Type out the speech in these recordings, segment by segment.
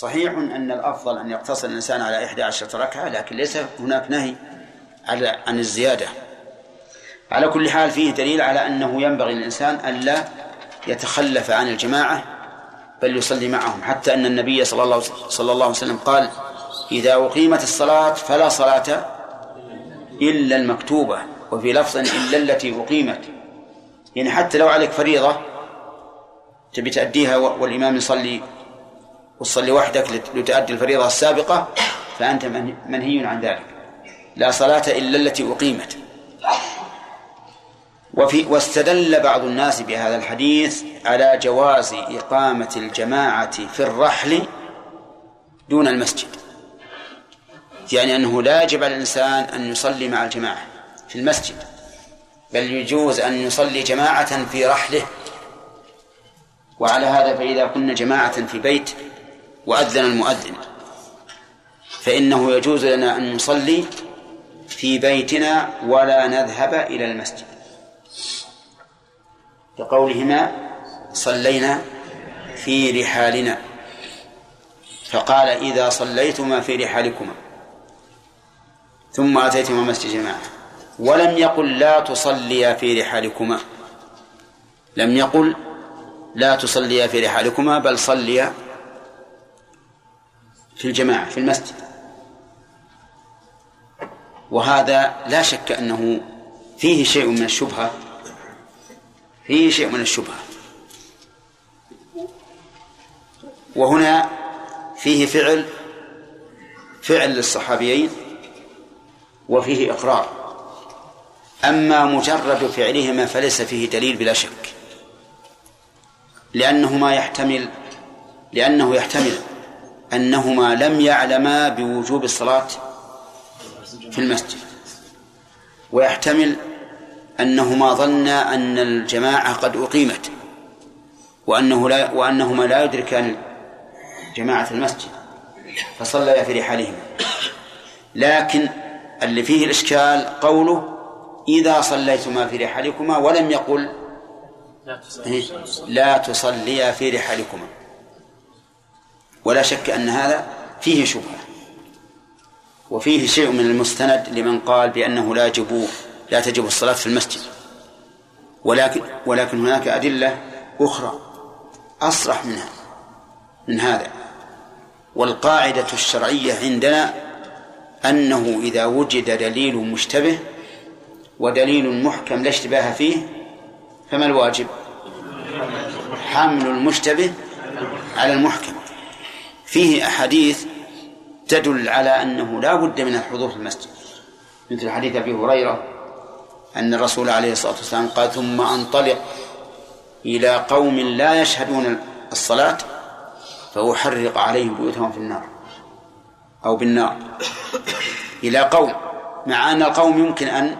صحيح أن الأفضل أن يقتصر الإنسان على إحدى عشرة ركعة لكن ليس هناك نهي على عن الزيادة. على كل حال فيه دليل على أنه ينبغي للإنسان ألا يتخلف عن الجماعة بل يصلي معهم. حتى أن النبي صلى الله صلى الله عليه وسلم قال إذا أقيمت الصلاة فلا صلاة إلا المكتوبة وفي لفظ إلا التي أقيمت. يعني حتى لو عليك فريضة تبي تأديها والإمام يصلي وتصلي وحدك لتؤدي الفريضة السابقة فأنت منهي عن ذلك. لا صلاة إلا التي أقيمت. وفي واستدل بعض الناس بهذا الحديث على جواز إقامة الجماعة في الرحل دون المسجد. يعني أنه لا يجب على الإنسان أن يصلي مع الجماعة في المسجد بل يجوز أن يصلي جماعة في رحله. وعلى هذا فإذا كنا جماعة في بيت وأذن المؤذن. فإنه يجوز لنا أن نصلي في بيتنا ولا نذهب إلى المسجد. لقولهما صلينا في رحالنا. فقال إذا صليتما في رحالكما. ثم أتيتما مسجد جماعة. ولم يقل لا تصليا في رحالكما. لم يقل لا تصليا في رحالكما بل صليا في الجماعة في المسجد. وهذا لا شك أنه فيه شيء من الشبهة فيه شيء من الشبهة. وهنا فيه فعل فعل للصحابيين وفيه إقرار. أما مجرد فعلهما فليس فيه دليل بلا شك. لأنهما يحتمل لأنه يحتمل أنهما لم يعلما بوجوب الصلاة في المسجد. ويحتمل أنهما ظنا أن الجماعة قد أقيمت وأنه لا وأنهما لا يدركان جماعة المسجد فصليا في رحالهما. لكن اللي فيه الإشكال قوله إذا صليتما في رحالكما ولم يقل لا تصليا في رحالكما. ولا شك أن هذا فيه شبهة. وفيه شيء من المستند لمن قال بأنه لا يجب لا تجب الصلاة في المسجد. ولكن ولكن هناك أدلة أخرى أصرح منها من هذا. والقاعدة الشرعية عندنا أنه إذا وجد دليل مشتبه ودليل محكم لا اشتباه فيه فما الواجب؟ حمل المشتبه على المحكم. فيه أحاديث تدل على أنه لا بد من الحضور في المسجد. مثل حديث أبي هريرة أن الرسول عليه الصلاة والسلام قال ثم أنطلق إلى قوم لا يشهدون الصلاة فأحرق عليهم بيوتهم في النار أو بالنار. إلى قوم مع أن القوم يمكن أن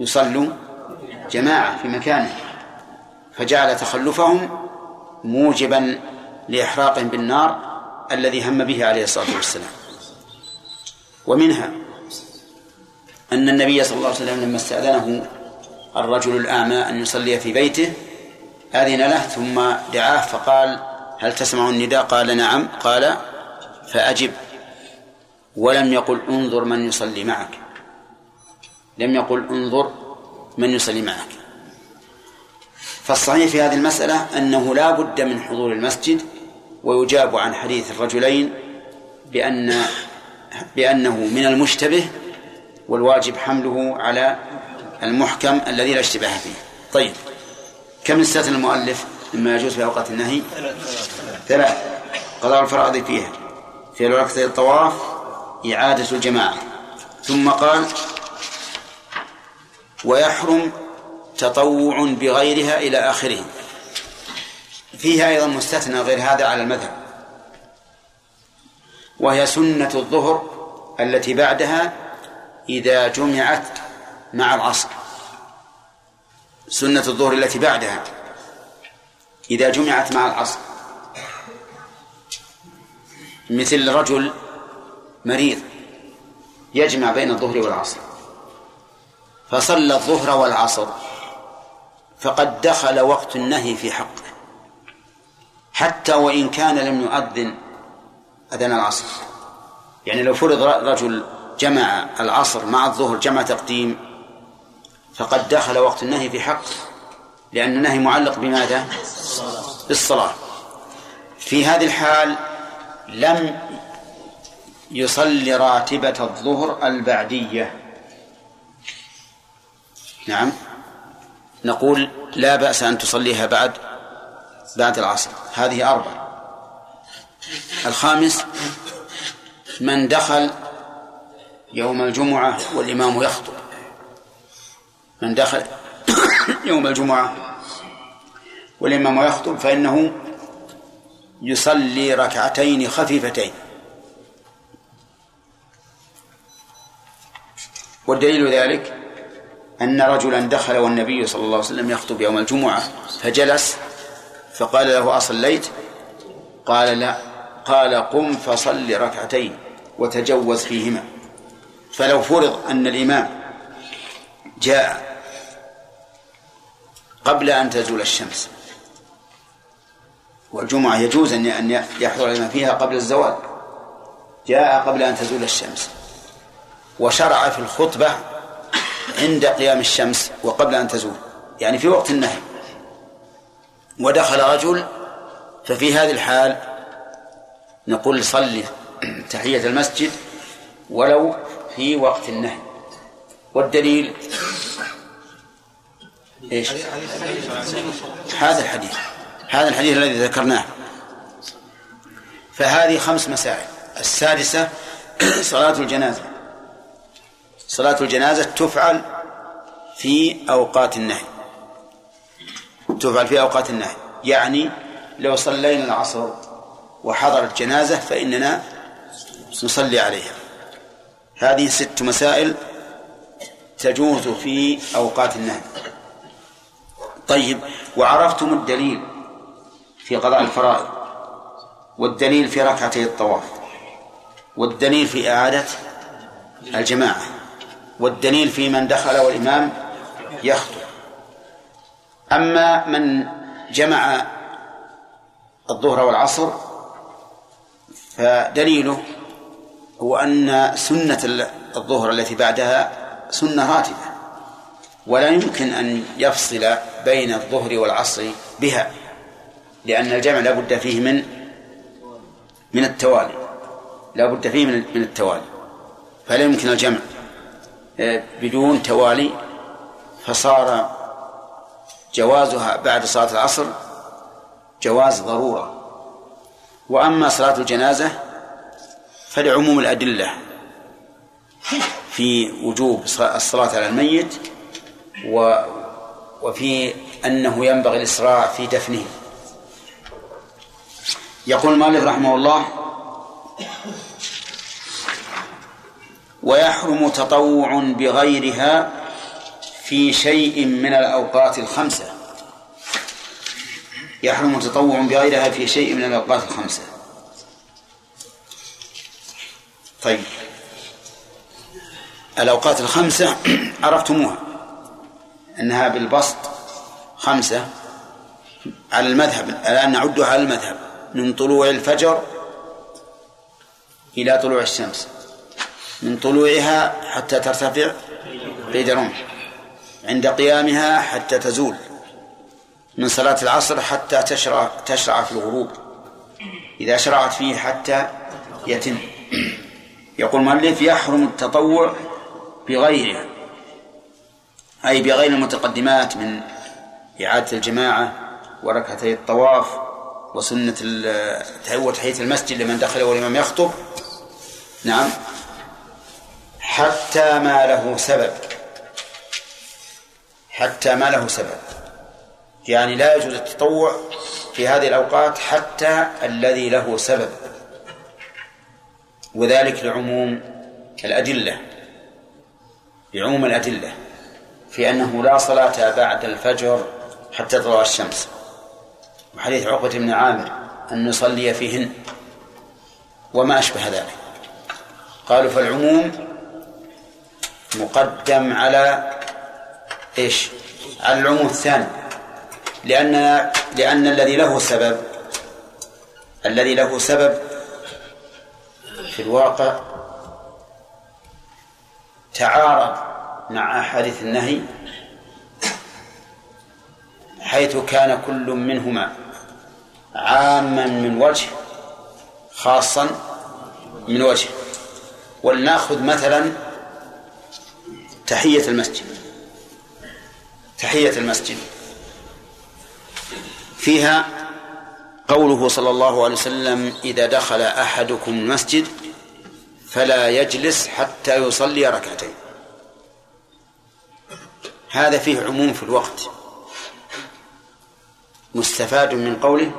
يصلوا جماعة في مكانه فجعل تخلفهم موجبا لإحراقهم بالنار الذي هم به عليه الصلاة والسلام. ومنها أن النبي صلى الله عليه وسلم لما استأذنه الرجل الأعمى أن يصلي في بيته أذن له ثم دعاه فقال هل تسمع النداء؟ قال نعم. قال فأجب. ولم يقل انظر من يصلي معك. لم يقل انظر من يصلي معك. فالصحيح في هذه المسألة أنه لا بد من حضور المسجد ويجاب عن حديث الرجلين بأن بأنه من المشتبه والواجب حمله على المحكم الذي لا اشتباه فيه. طيب كم استثنى المؤلف مما يجوز في أوقات النهي؟ ثلاث. قضاء الفرائض فيها. في ركعتي الطواف إعادة الجماعة. ثم قال ويحرم تطوع بغيرها إلى آخره. فيها أيضا مستثنى غير هذا على المذهب. وهي سنة الظهر التي بعدها إذا جمعت مع العصر. سنة الظهر التي بعدها إذا جمعت مع العصر. مثل رجل مريض يجمع بين الظهر والعصر. فصلى الظهر والعصر. فقد دخل وقت النهي في حقه. حتى وإن كان لم يؤذن أذان العصر. يعني لو فرض رجل جمع العصر مع الظهر جمع تقديم فقد دخل وقت النهي في حق لأن النهي معلق بماذا؟ بالصلاة. في هذه الحال لم يصلي راتبة الظهر البعدية. نعم. نقول لا بأس أن تصليها بعد بعد العصر. هذه أربعة الخامس من دخل يوم الجمعة والإمام يخطب. من دخل يوم الجمعة والإمام يخطب فإنه يصلي ركعتين خفيفتين. والدليل ذلك أن رجلا دخل والنبي صلى الله عليه وسلم يخطب يوم الجمعة فجلس فقال له أصليت؟ قال لا. قال قم فصل ركعتين وتجوز فيهما. فلو فرض أن الإمام جاء قبل أن تزول الشمس والجمعة يجوز أن يحضر الإمام فيها قبل الزوال جاء قبل أن تزول الشمس وشرع في الخطبة عند قيام الشمس وقبل أن تزول يعني في وقت النهي. ودخل رجل ففي هذه الحال نقول صلي تحية المسجد ولو في وقت النهي. والدليل؟ إيش؟ هذا الحديث هذا الحديث الذي ذكرناه. فهذه خمس مسائل السادسة صلاة الجنازة. صلاة الجنازة تفعل في أوقات النهي. تفعل في أوقات النهي. يعني لو صلينا العصر وحضرت جنازة فإننا نصلي عليها. هذه ست مسائل تجوز في أوقات النهي. طيب وعرفتم الدليل في قضاء الفرائض والدليل في ركعتي الطواف والدليل في إعادة الجماعة والدليل في من دخل والإمام يخطب. أما من جمع الظهر والعصر فدليله هو أن سنة الظهر التي بعدها سنة راتبة ولا يمكن أن يفصل بين الظهر والعصر بها لأن الجمع لا بد فيه من من التوالي لا بد فيه من من التوالي فلا يمكن الجمع. آه، بدون توالي فصار جوازها بعد صلاة العصر جواز ضرورة. وأما صلاة الجنازة فلعموم الأدلة في وجوب الصلاة على الميت و وفي أنه ينبغي الإسراع في دفنه. يقول مالك رحمه الله ويحرم تطوع بغيرها في شيء من الأوقات الخمسة. يحرم تطوع بغيرها في شيء من الأوقات الخمسة. طيب. الأوقات الخمسة عرفتموها. أنها بالبسط خمسة على المذهب الآن نعدها على المذهب. من طلوع الفجر إلى طلوع الشمس. من طلوعها حتى ترتفع قيد رمح عند قيامها حتى تزول من صلاة العصر حتى تشرع تشرع في الغروب إذا شرعت فيه حتى يتم. يقول مؤلف يحرم التطوع بغيرها أي بغير المتقدمات من إعادة الجماعة وركعتي الطواف وسنة وتحية المسجد لمن دخل والإمام يخطب. نعم. حتى ما له سبب. حتى ما له سبب. يعني لا يجوز التطوع في هذه الأوقات حتى الذي له سبب. وذلك لعموم الأدلة لعموم الأدلة في أنه لا صلاة بعد الفجر حتى تطلع الشمس. وحديث عقبة بن عامر أن نصلي فيهن وما أشبه ذلك. قالوا فالعموم مقدم على إيش؟ على العموم الثاني. لأن لأن الذي له سبب الذي له سبب في الواقع تعارض مع أحاديث النهي حيث كان كل منهما عاما من وجه خاصا من وجه. ولنأخذ مثلا تحية المسجد. تحية المسجد. فيها قوله صلى الله عليه وسلم إذا دخل أحدكم المسجد فلا يجلس حتى يصلي ركعتين. هذا فيه عموم في الوقت. مستفاد من قوله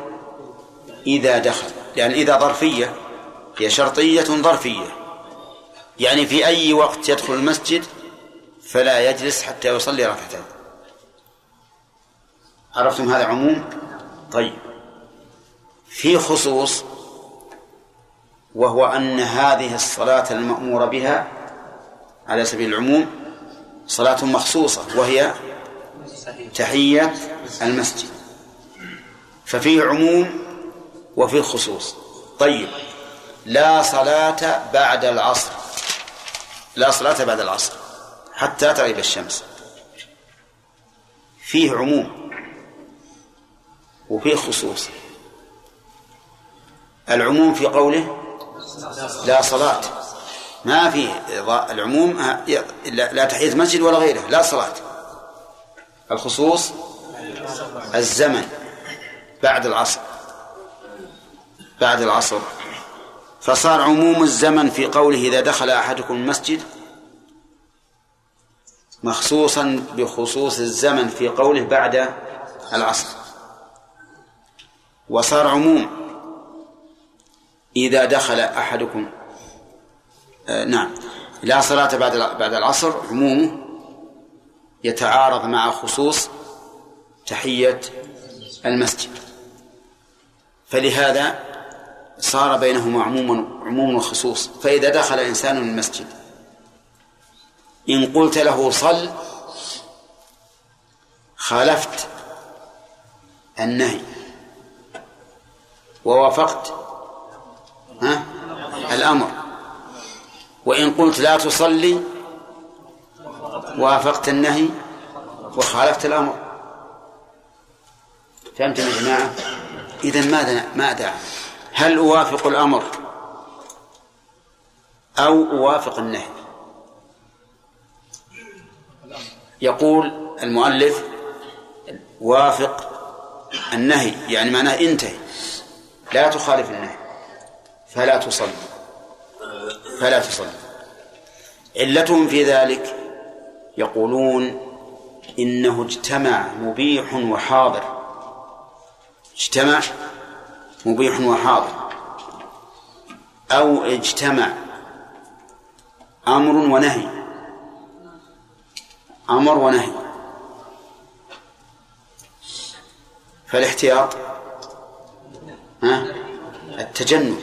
إذا دخل. لأن يعني إذا ظرفية هي شرطية ظرفية. يعني في أي وقت يدخل المسجد فلا يجلس حتى يصلي ركعتين. عرفتم هذا عموم؟ طيب. في خصوص وهو أن هذه الصلاة المأمور بها على سبيل العموم صلاة مخصوصة وهي تحية المسجد. ففيه عموم وفيه خصوص. طيب. لا صلاة بعد العصر. لا صلاة بعد العصر حتى تغيب الشمس. فيه عموم. وفيه خصوص. العموم في قوله لا صلاة. ما في العموم لا تحية مسجد ولا غيره لا صلاة. الخصوص الزمن بعد العصر. بعد العصر. فصار عموم الزمن في قوله إذا دخل أحدكم المسجد مخصوصا بخصوص الزمن في قوله بعد العصر. وصار عموم. إذا دخل أحدكم آه نعم. لا صلاة بعد بعد العصر عمومه يتعارض مع خصوص تحية المسجد. فلهذا صار بينهما عموم عموم وخصوص فإذا دخل إنسان المسجد إن قلت له صل خالفت النهي. ووافقت. ها؟ الأمر. وإن قلت لا تصلي وافقت النهي وخالفت الأمر. فهمتم يا جماعة؟ إذا ماذا ماذا؟ هل أوافق الأمر؟ أو أوافق النهي؟ يقول المؤلف وافق النهي يعني معناه انتهي. لا تخالف النهي. فلا تصلي. فلا تصلي. علتهم في ذلك يقولون إنه اجتمع مبيح وحاضر. اجتمع مبيح وحاضر. أو اجتمع أمر ونهي. أمر ونهي. فالاحتياط ها؟ التجنب.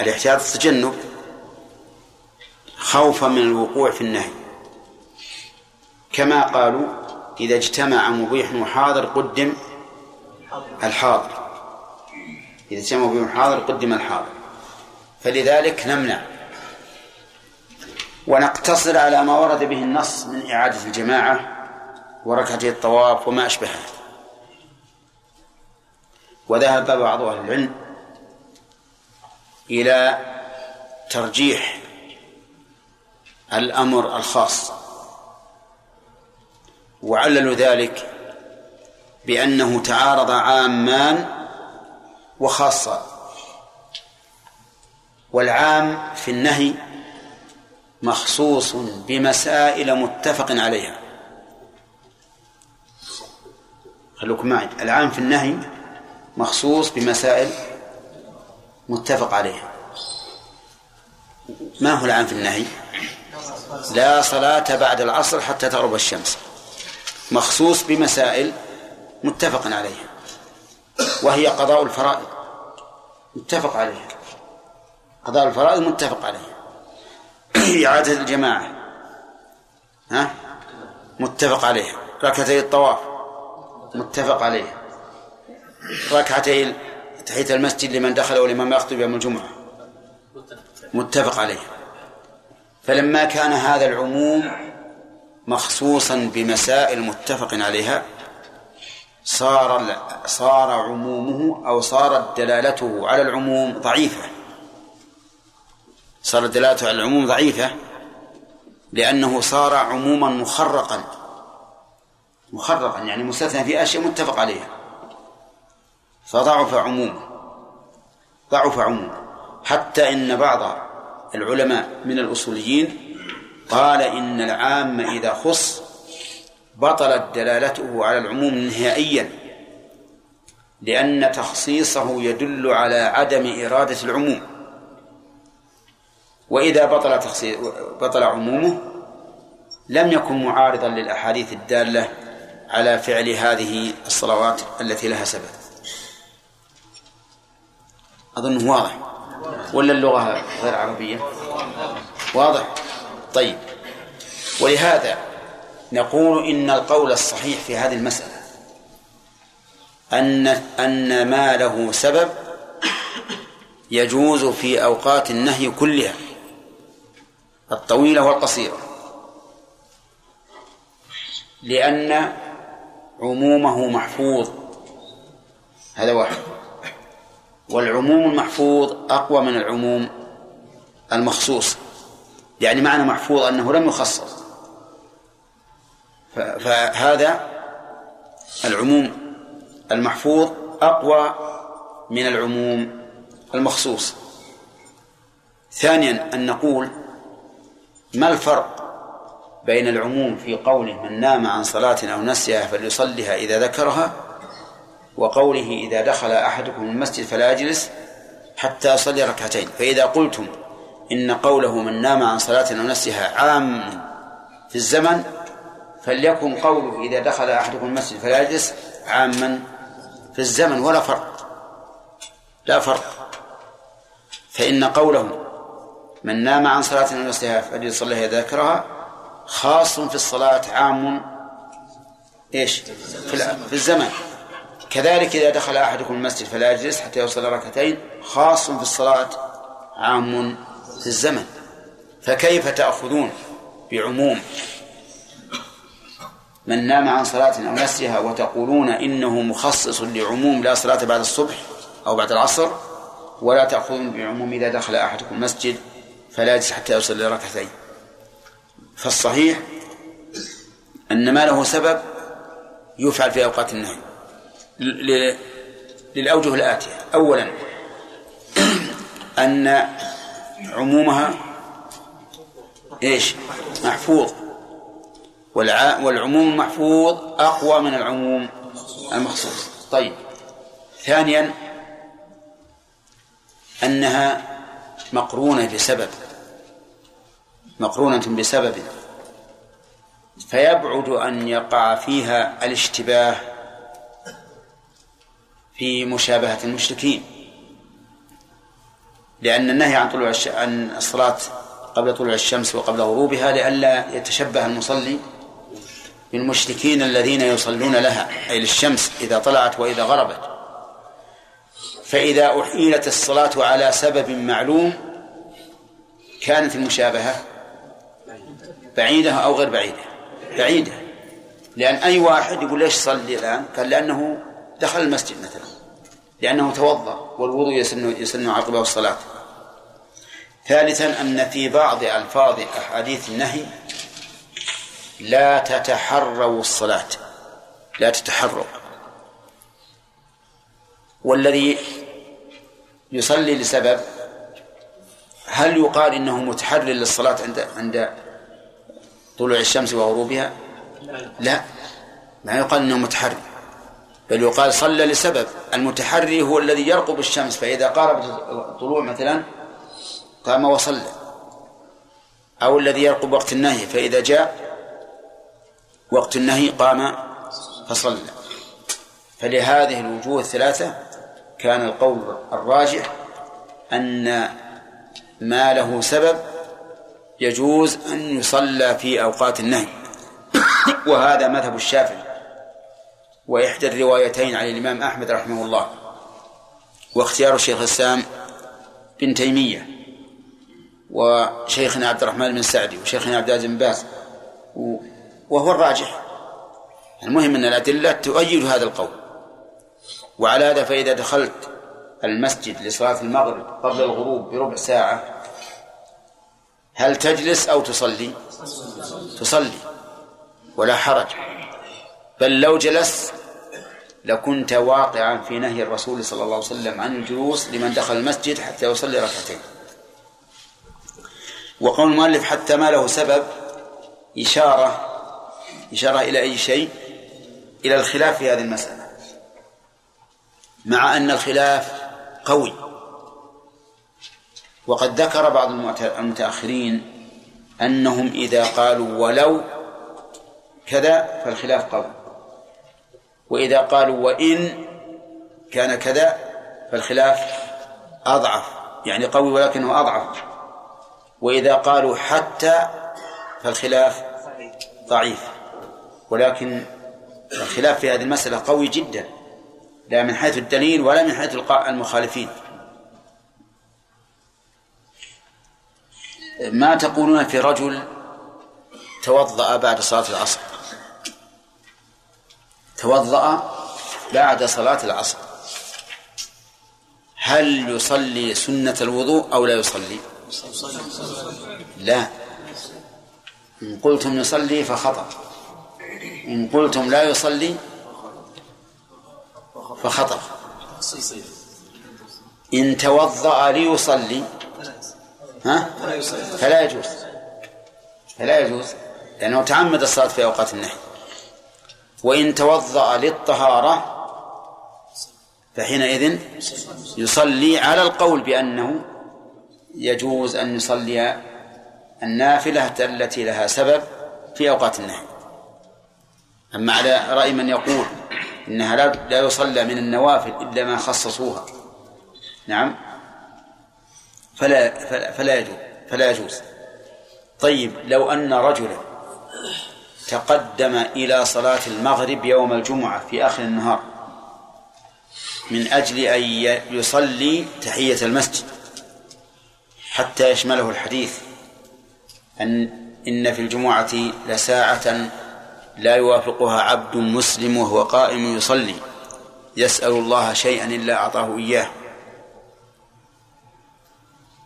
الاحتياط التجنب. خوفا من الوقوع في النهي. كما قالوا إذا اجتمع مبيح وحاضر قدم الحاضر. إذا اجتمع مبيح وحاضر قدم الحاضر. فلذلك نمنع. ونقتصر على ما ورد به النص من إعادة الجماعة وركعتي الطواف وما أشبهه وذهب بعض أهل العلم إلى ترجيح الأمر الخاص وعللوا ذلك بأنه تعارض عامان وخاصة والعام في النهي مخصوص بمسائل متفق عليها. خلوكم معي. العام في النهي مخصوص بمسائل متفق عليها. ما هو العام في النهي؟ لا صلاة بعد العصر حتى تغرب الشمس. مخصوص بمسائل متفق عليها. وهي قضاء الفرائض. متفق عليها. قضاء الفرائض متفق عليها. إعادة الجماعة. ها؟ متفق عليها. ركعتي الطواف. متفق عليها. ركعتي تحية المسجد لمن دخل ولمن يخطب يوم الجمعة. متفق عليه. فلما كان هذا العموم مخصوصا بمسائل متفق عليها صار صار عمومه أو صارت دلالته على العموم ضعيفة. صارت دلالته على العموم ضعيفة لأنه صار عموما مخرقا. مخرقا يعني مستثنى في أشياء متفق عليها. فضعف عمومه ضعف عمومه. حتى إن بعض العلماء من الأصوليين قال إن العام إذا خص بطلت دلالته على العموم نهائيا لأن تخصيصه يدل على عدم إرادة العموم. وإذا بطل تخصيص بطل عمومه لم يكن معارضا للأحاديث الدالة على فعل هذه الصلوات التي لها سبب. أظنه واضح. ولا اللغة غير عربية؟ واضح. طيب. ولهذا نقول إن القول الصحيح في هذه المسألة أن أن ما له سبب يجوز في أوقات النهي كلها الطويلة والقصيرة. لأن عمومه محفوظ. هذا واحد. والعموم المحفوظ أقوى من العموم المخصوص. يعني معنى محفوظ أنه لم يخصص. فهذا العموم المحفوظ أقوى من العموم المخصوص. ثانيا أن نقول ما الفرق بين العموم في قوله من نام عن صلاة أو نسيها فليصلها إذا ذكرها وقوله إذا دخل أحدكم المسجد فلا يجلس حتى يصلي ركعتين. فإذا قلتم إن قوله من نام عن صلاة أو نسيها عام في الزمن فليكن قوله إذا دخل أحدكم المسجد فلا يجلس عاما في الزمن ولا فرق لا فرق. فإن قوله من نام عن صلاة من نفسها فليصليها إذا ذكرها خاص في الصلاة عام. إيش؟ في, في الزمن. كذلك إذا دخل أحدكم المسجد فلا يجلس حتى يوصل ركعتين خاص في الصلاة عام في الزمن. فكيف تأخذون بعموم من نام عن صلاة أو نسيها وتقولون إنه مخصص لعموم لا صلاة بعد الصبح أو بعد العصر؟ ولا تأخذون بعموم إذا دخل أحدكم المسجد فلا يجلس حتى يصلي ركعتين فالصحيح أن ما له سبب يفعل في أوقات النهي. للأوجه الآتية. أولا أن عمومها إيش؟ محفوظ. والعموم المحفوظ أقوى من العموم المخصوص. طيب. ثانيا أنها مقرونة بسبب. مقرونة بسبب. فيبعد أن يقع فيها الاشتباه في مشابهة المشركين. لأن النهي عن طلوع عن الصلاة قبل طلوع الشمس وقبل غروبها لئلا يتشبه المصلي بالمشركين الذين يصلون لها أي للشمس إذا طلعت وإذا غربت. فإذا أحيلت الصلاة على سبب معلوم كانت المشابهة بعيدة أو غير بعيدة. بعيدة. لأن أي واحد يقول ليش صلي الآن؟ قال لأنه دخل المسجد مثلا. لأنه توضأ والوضوء يسن يسن عقبه الصلاة. ثالثا أن في بعض ألفاظ أحاديث النهي لا تتحروا الصلاة. لا تتحروا. والذي يصلي لسبب هل يقال إنه متحرر للصلاة عند عند طلوع الشمس وغروبها؟ لا. ما يقال إنه متحرر. بل يقال صلى لسبب. المتحري هو الذي يرقب الشمس فإذا قاربت الطلوع مثلا قام وصلى. أو الذي يرقب وقت النهي فإذا جاء وقت النهي قام فصلى. فلهذه الوجوه الثلاثة كان القول الراجح أن ما له سبب يجوز أن يصلى في أوقات النهي. وهذا مذهب الشافعي. وإحدى الروايتين عن الإمام أحمد رحمه الله واختيار الشيخ الإسلام بن تيمية وشيخنا عبد الرحمن بن سعدي وشيخنا عبد العزيز بن باز وهو الراجح. المهم أن الأدلة تؤيد هذا القول. وعلى هذا فإذا دخلت المسجد لصلاة المغرب قبل الغروب بربع ساعة هل تجلس أو تصلي؟ تصلي. ولا حرج. بل لو جلست لكنت واقعا في نهي الرسول صلى الله عليه وسلم عن الجلوس لمن دخل المسجد حتى يصلي ركعتين. وقول المؤلف حتى ما له سبب إشارة إشارة إلى أي شيء؟ إلى الخلاف في هذه المسألة. مع أن الخلاف قوي. وقد ذكر بعض المتأخرين أنهم إذا قالوا ولو كذا فالخلاف قوي. وإذا قالوا وإن كان كذا فالخلاف أضعف يعني قوي ولكنه أضعف. وإذا قالوا حتى فالخلاف ضعيف ولكن الخلاف في هذه المسألة قوي جدا لا من حيث الدليل ولا من حيث المخالفين. ما تقولون في رجل توضأ بعد صلاة العصر؟ توضأ بعد صلاة العصر. هل يصلي سنة الوضوء أو لا يصلي؟ لا. إن قلتم يصلي فخطأ. إن قلتم لا يصلي فخطأ. إن توضأ ليصلي ها؟ فلا يجوز. فلا يجوز. لأنه تعمد الصلاة في أوقات النهي وإن توضأ للطهارة فحينئذ يصلي على القول بأنه يجوز أن يصلي النافلة التي لها سبب في أوقات النهي. أما على رأي من يقول إنها لا يصلى من النوافل إلا ما خصصوها. نعم؟ فلا فلا يجوز فلا يجوز. طيب لو أن رجلا تقدم إلى صلاة المغرب يوم الجمعة في آخر النهار من أجل أن يصلي تحية المسجد حتى يشمله الحديث أن إن في الجمعة لساعة لا يوافقها عبد مسلم وهو قائم يصلي يسأل الله شيئا إلا أعطاه إياه.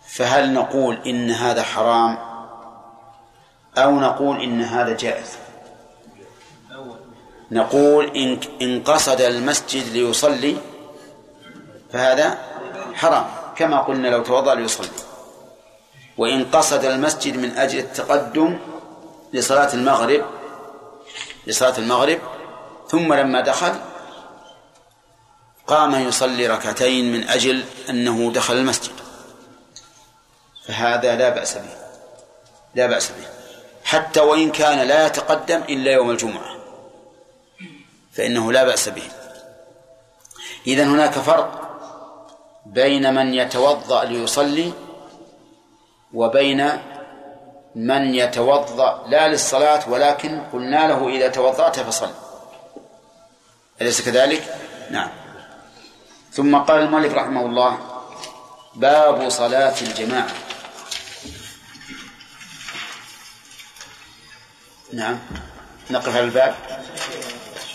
فهل نقول إن هذا حرام أو نقول إن هذا جائز؟ نقول إن إن قصد المسجد ليصلي فهذا حرام. كما قلنا لو توضأ ليصلي. وإن قصد المسجد من أجل التقدم لصلاة المغرب لصلاة المغرب ثم لما دخل قام يصلي ركعتين من أجل أنه دخل المسجد. فهذا لا بأس به. لا بأس به. حتى وإن كان لا يتقدم إلا يوم الجمعة. فإنه لا بأس به. إذن هناك فرق بين من يتوضأ ليصلي وبين من يتوضأ لا للصلاة ولكن قلنا له إذا توضأت فصل. أليس كذلك؟ نعم. ثم قال المؤلف رحمه الله باب صلاة الجماعة. نعم. نقف على الباب.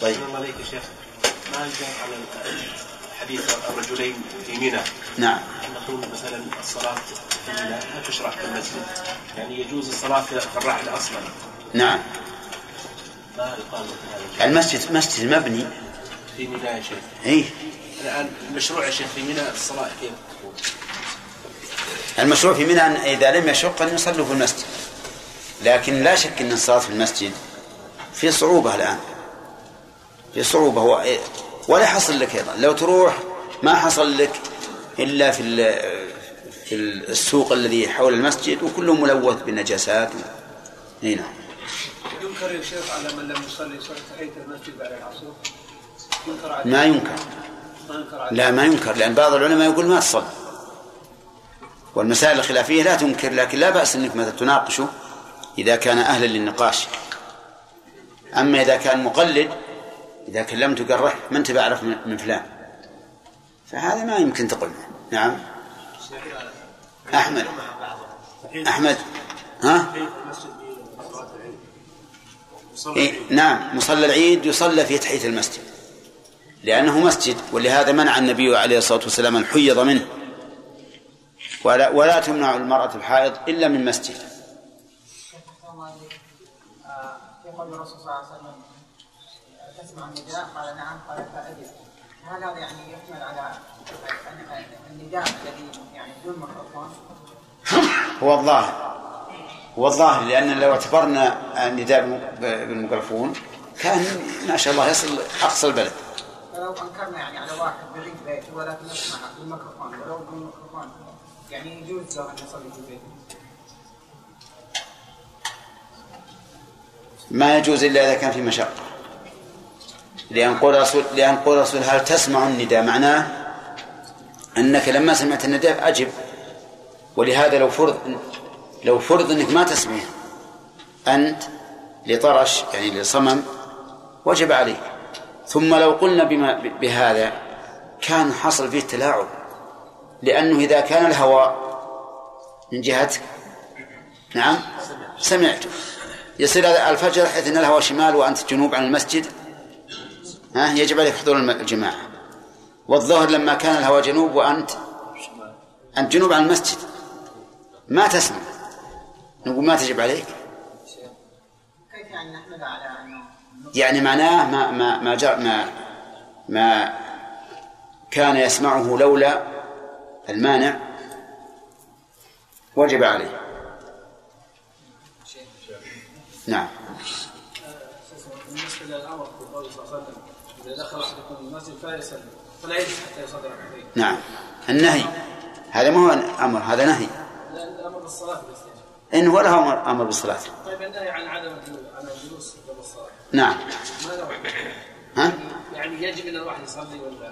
طيب. الله عليك يا شيخ. ما جاء على حديث الرجلين في منى؟ نعم. نقول مثلا الصلاة في منى لا تشرع في المسجد؟ يعني يجوز الصلاة في الرحل أصلا. نعم. ما يقال هذا المسجد مسجد مبني. في منى يا شيخ. اي الآن المشروع يا شيخ في منى الصلاة كيف؟ المشروع في منى أن إذا لم يشق أن يصلوا في المسجد. لكن لا شك أن الصلاة في المسجد في صعوبة الآن. في صعوبة. هو ولا حصل لك أيضا. لو تروح ما حصل لك إلا في في السوق الذي حول المسجد وكله ملوث بالنجاسات إي نعم. ينكر يا شيخ على من لم يصلي صلاة تحية المسجد بعد العصر؟ ينكر عليه؟ ما ينكر. لا ما ينكر لأن بعض العلماء يقول ما تصلي والمسائل الخلافية لا تنكر لكن لا بأس أنك مثلا تناقشه إذا كان أهلا للنقاش. أما إذا كان مقلد إذا كلمت قال ما أنت بعرف من فلان. فهذا ما يمكن تقول. نعم. أحمد. أحمد. ها؟ إيه نعم. مصلى العيد يصلى في تحية المسجد. لأنه مسجد ولهذا منع النبي عليه الصلاة والسلام الحيض منه. ولا, ولا تمنع المرأة الحائض إلا من مسجد. يقول الرسول صلى الله عليه وسلم النداء؟ قال نعم قال فأجب هذا يعني يحمل على النداء الذي يعني بدون ميكروفون. هو الظاهر. هو الظاهر لأن لو اعتبرنا النداء بالميكروفون كان ما شاء الله يصل أقصى البلد. فلو أنكرنا يعني على واحد بريد بيته ولكن نسمع بالميكروفون ولو بالميكروفون يعني يجوز له أن يصلي في بيته. ما يجوز إلا إذا كان في مشقة. لأن قول رسول لأن قول رسول هل تسمع النداء؟ معناه أنك لما سمعت النداء أجب. ولهذا لو فرض لو فرض أنك ما تسمع أنت لطرش يعني لصمم وجب عليك. ثم لو قلنا بما بهذا كان حصل فيه تلاعب لأنه إذا كان الهواء من جهتك نعم سمعته. يصير الفجر حيث أن الهواء شمال وأنت جنوب عن المسجد ها يجب عليك حضور الجماعة. والظهر لما كان الهواء جنوب وأنت أنت جنوب عن المسجد. ما تسمع. نقول ما تجب عليك. كيف يعني نحمل على أنه يعني معناه ما ما ما جاء ما ما كان يسمعه لولا المانع وجب عليه. نعم. بالنسبة للامر قوله صلى الله عليه وسلم إذا دخل أحدكم المسجد فلا يسلم فلا يجلس حتى يصلي ركعتين. نعم. النهي. هذا ما هو أمر هذا نهي. لا الامر بالصلاة بالاستجابة. إن هو أمر أمر بالصلاة. طيب النهي عن عدم الجلوس عن الجلوس قبل الصلاة. نعم. ما نوع؟ ها؟ يعني يجب إن الواحد يصلي ولا؟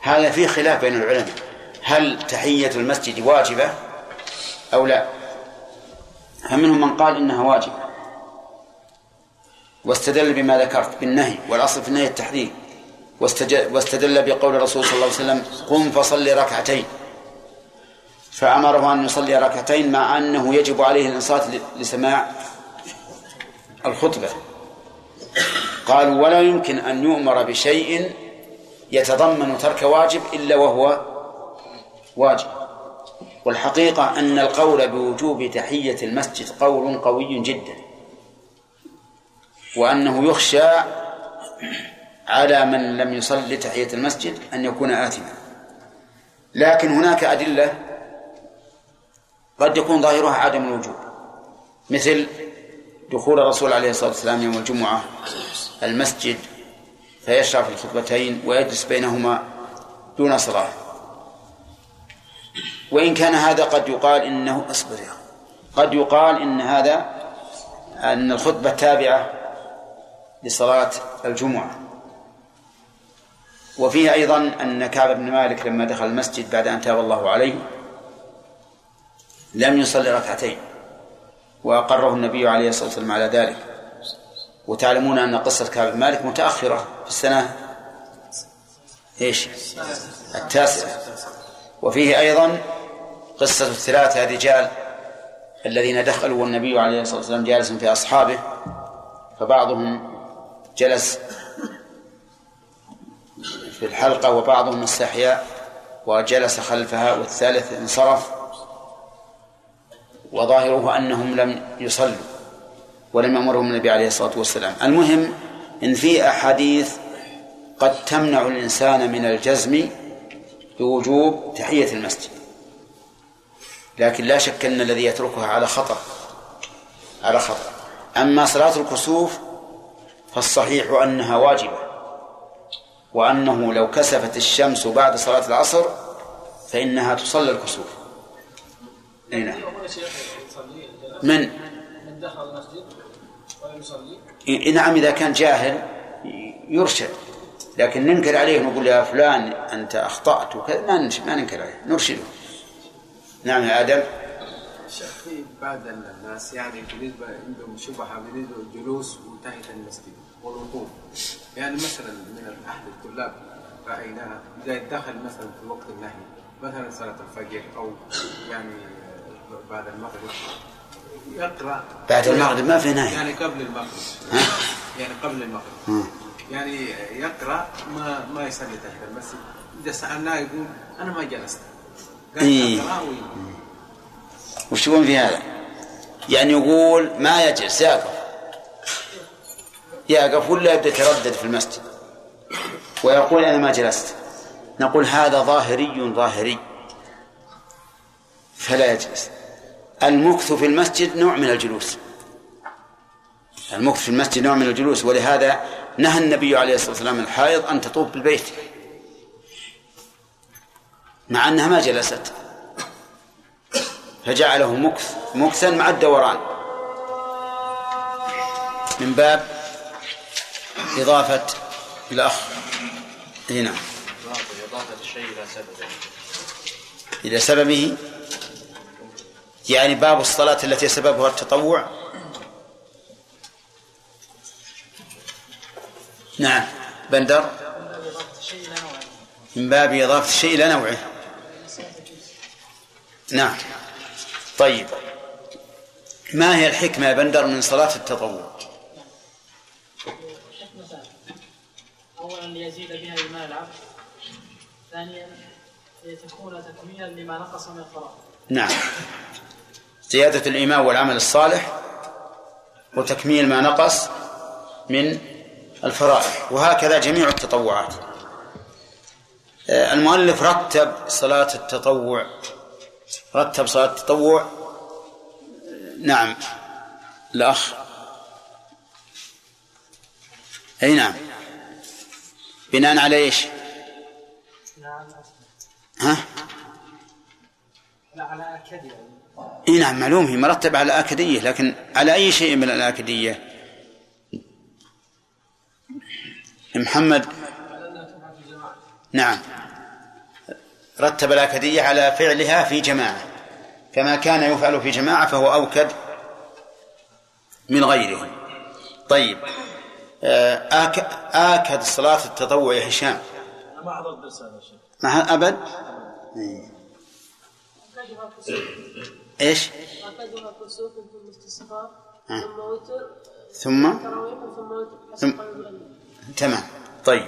هذا في خلاف بين العلماء. هل تحية المسجد واجبة أو لا؟ فمنهم من قال إنها واجبة. واستدل بما ذكرت بالنهي والأصل في النهي التحريم. واستدل بقول الرسول صلى الله عليه وسلم قم فصل ركعتين. فأمره أن يصلي ركعتين مع أنه يجب عليه الإنصات لسماع الخطبة. قالوا ولا يمكن أن يؤمر بشيء يتضمن ترك واجب إلا وهو واجب. والحقيقة أن القول بوجوب تحية المسجد قول قوي جدا. وأنه يخشى على من لم يصل لتحية المسجد أن يكون آثما لكن هناك أدلة قد يكون ظاهرها عدم الوجوب مثل دخول الرسول عليه الصلاة والسلام يوم الجمعة المسجد فيشرع في الخطبتين ويجلس بينهما دون صلاة وإن كان هذا قد يقال إنه أخي. قد يقال إن هذا أن الخطبة تابعة لصلاة الجمعة. وفيه أيضا أن كعب بن مالك لما دخل المسجد بعد أن تاب الله عليه لم يصلي ركعتين وأقره النبي عليه الصلاة والسلام على ذلك. وتعلمون أن قصة كعب بن مالك متأخرة في السنة إيش؟ التاسعة. وفيه أيضا قصة الثلاثة الرجال الذين دخلوا والنبي عليه الصلاة والسلام جالس في أصحابه فبعضهم جلس في الحلقة وبعضهم استحيا وجلس خلفها والثالث انصرف وظاهره أنهم لم يصلوا ولم يأمرهم النبي عليه الصلاة والسلام. المهم إن في أحاديث قد تمنع الإنسان من الجزم بوجوب تحية المسجد لكن لا شك أن الذي يتركها على خطأ على خطأ أما صلاة الكسوف فالصحيح أنها واجبة. وأنه لو كسفت الشمس بعد صلاة العصر فإنها تصلى الكسوف. أي نعم. من؟ من دخل المسجد يصلي نعم إذا كان جاهل يرشد. لكن ننكر عليه ونقول يا فلان أنت أخطأت وكذا ما ننكر عليه نرشده. نعم يا آدم. شيخ في بعض الناس. يعني بالنسبة عندهم شبهة بالنسبة للجلوس وتحت المسجد والوقوف. يعني مثلا من أحد الطلاب رأيناها إذا دخل مثلا في وقت النهي مثلا صلاة الفجر أو يعني بعد المغرب يقرأ. بعد المغرب ما في نهي. يعني قبل المغرب. يعني قبل المغرب. ها. يعني يقرأ ما ما يصلي تحت المسجد. إذا سألناه يقول أنا ما جلست. قال إيه. أقرأ وي- وش يقول في هذا؟ يعني يقول ما يجلس يقف. يقف ولا يبدأ يتردد في المسجد. ويقول أنا ما جلست. نقول هذا ظاهري ظاهري. فلا يجلس. المكث في المسجد نوع من الجلوس. المكث في المسجد نوع من الجلوس. ولهذا نهى النبي عليه الصلاة والسلام الحائض أن تطوف بالبيت. مع أنها ما جلست. فجعله مكث مكثا مع الدوران. من باب إضافة الأخ. هنا نعم. إضافة الشيء إلى سببه إلى سببه يعني باب الصلاة التي سببها التطوع. نعم. بندر. من باب إضافة الشيء إلى نوعه. نعم. طيب. ما هي الحكمة يا بندر من صلاة التطوع؟ حكمتان اولا ليزيد بها ايمان العبد ثانيا لتكون تكميلا لما نقص من الفرائض نعم. زيادة الإيمان والعمل الصالح وتكميل ما نقص من الفرائض. وهكذا جميع التطوعات. آه، المؤلف رتب صلاة التطوع رتب صلاة التطوع. نعم. الأخ. أي نعم. بناء على إيش؟ ها؟ على إي نعم معلوم هي مرتب على الآكدية لكن على أي شيء من الآكدية محمد. نعم. رتب الآكدية على فعلها في جماعة. فما كان يفعل في جماعة فهو أوكد من غيره طيب آه، آك آكد صلاة التطوع يا هشام. ما حضرت درس هذا مع أبد؟ كسوف ثم. ثم؟ ثم. تمام. طيب.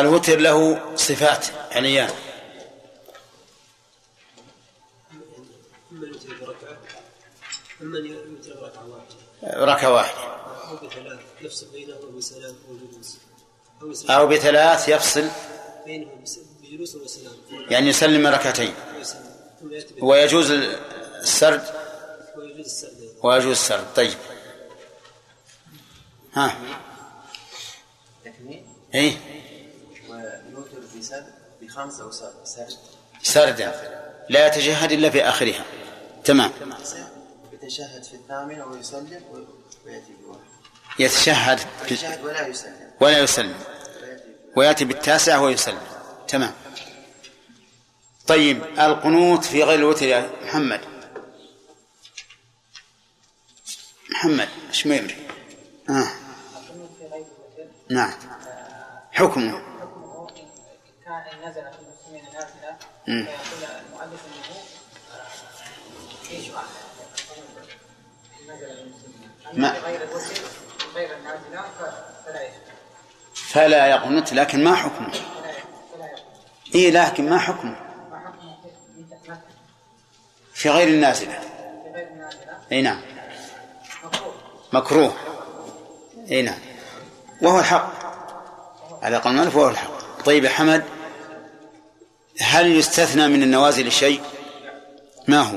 الوتر له صفات عنيان ركعة واحدة. أو بثلاث يفصل بينهما بسلام أو بثلاث يفصل بجلوس وسلام يعني يسلم ركعتين. ويجوز السرد ويجوز السرد. ويجوز السرد. طيب. ها. إيه؟ بخمسة أو سرد سردا لا يتشهد إلا في آخرها. تمام. يتشهد في الثامن ويسلم ويأتي بواحد. يتشهد في- يتشهد ولا يسلم. ولا يسلم. ويأتي ويأتي بالتاسع ويسلم تمام. طيب القنوت في غير الوتر يا محمد. محمد إيش ما يمري؟ آه. نعم. حكمه. كان إن نزل في المسلمين. فيقول المؤلف آه، في نزل غير غير فلا يقنط لكن ما حكمه؟ اي لكن ما حكمه؟ في غير النازلة. إي نعم. مكروه. إي نعم. وهو الحق. على قول المؤلف وهو الحق. طيب يا حمد هل يستثنى من النوازل شيء؟ ما هو؟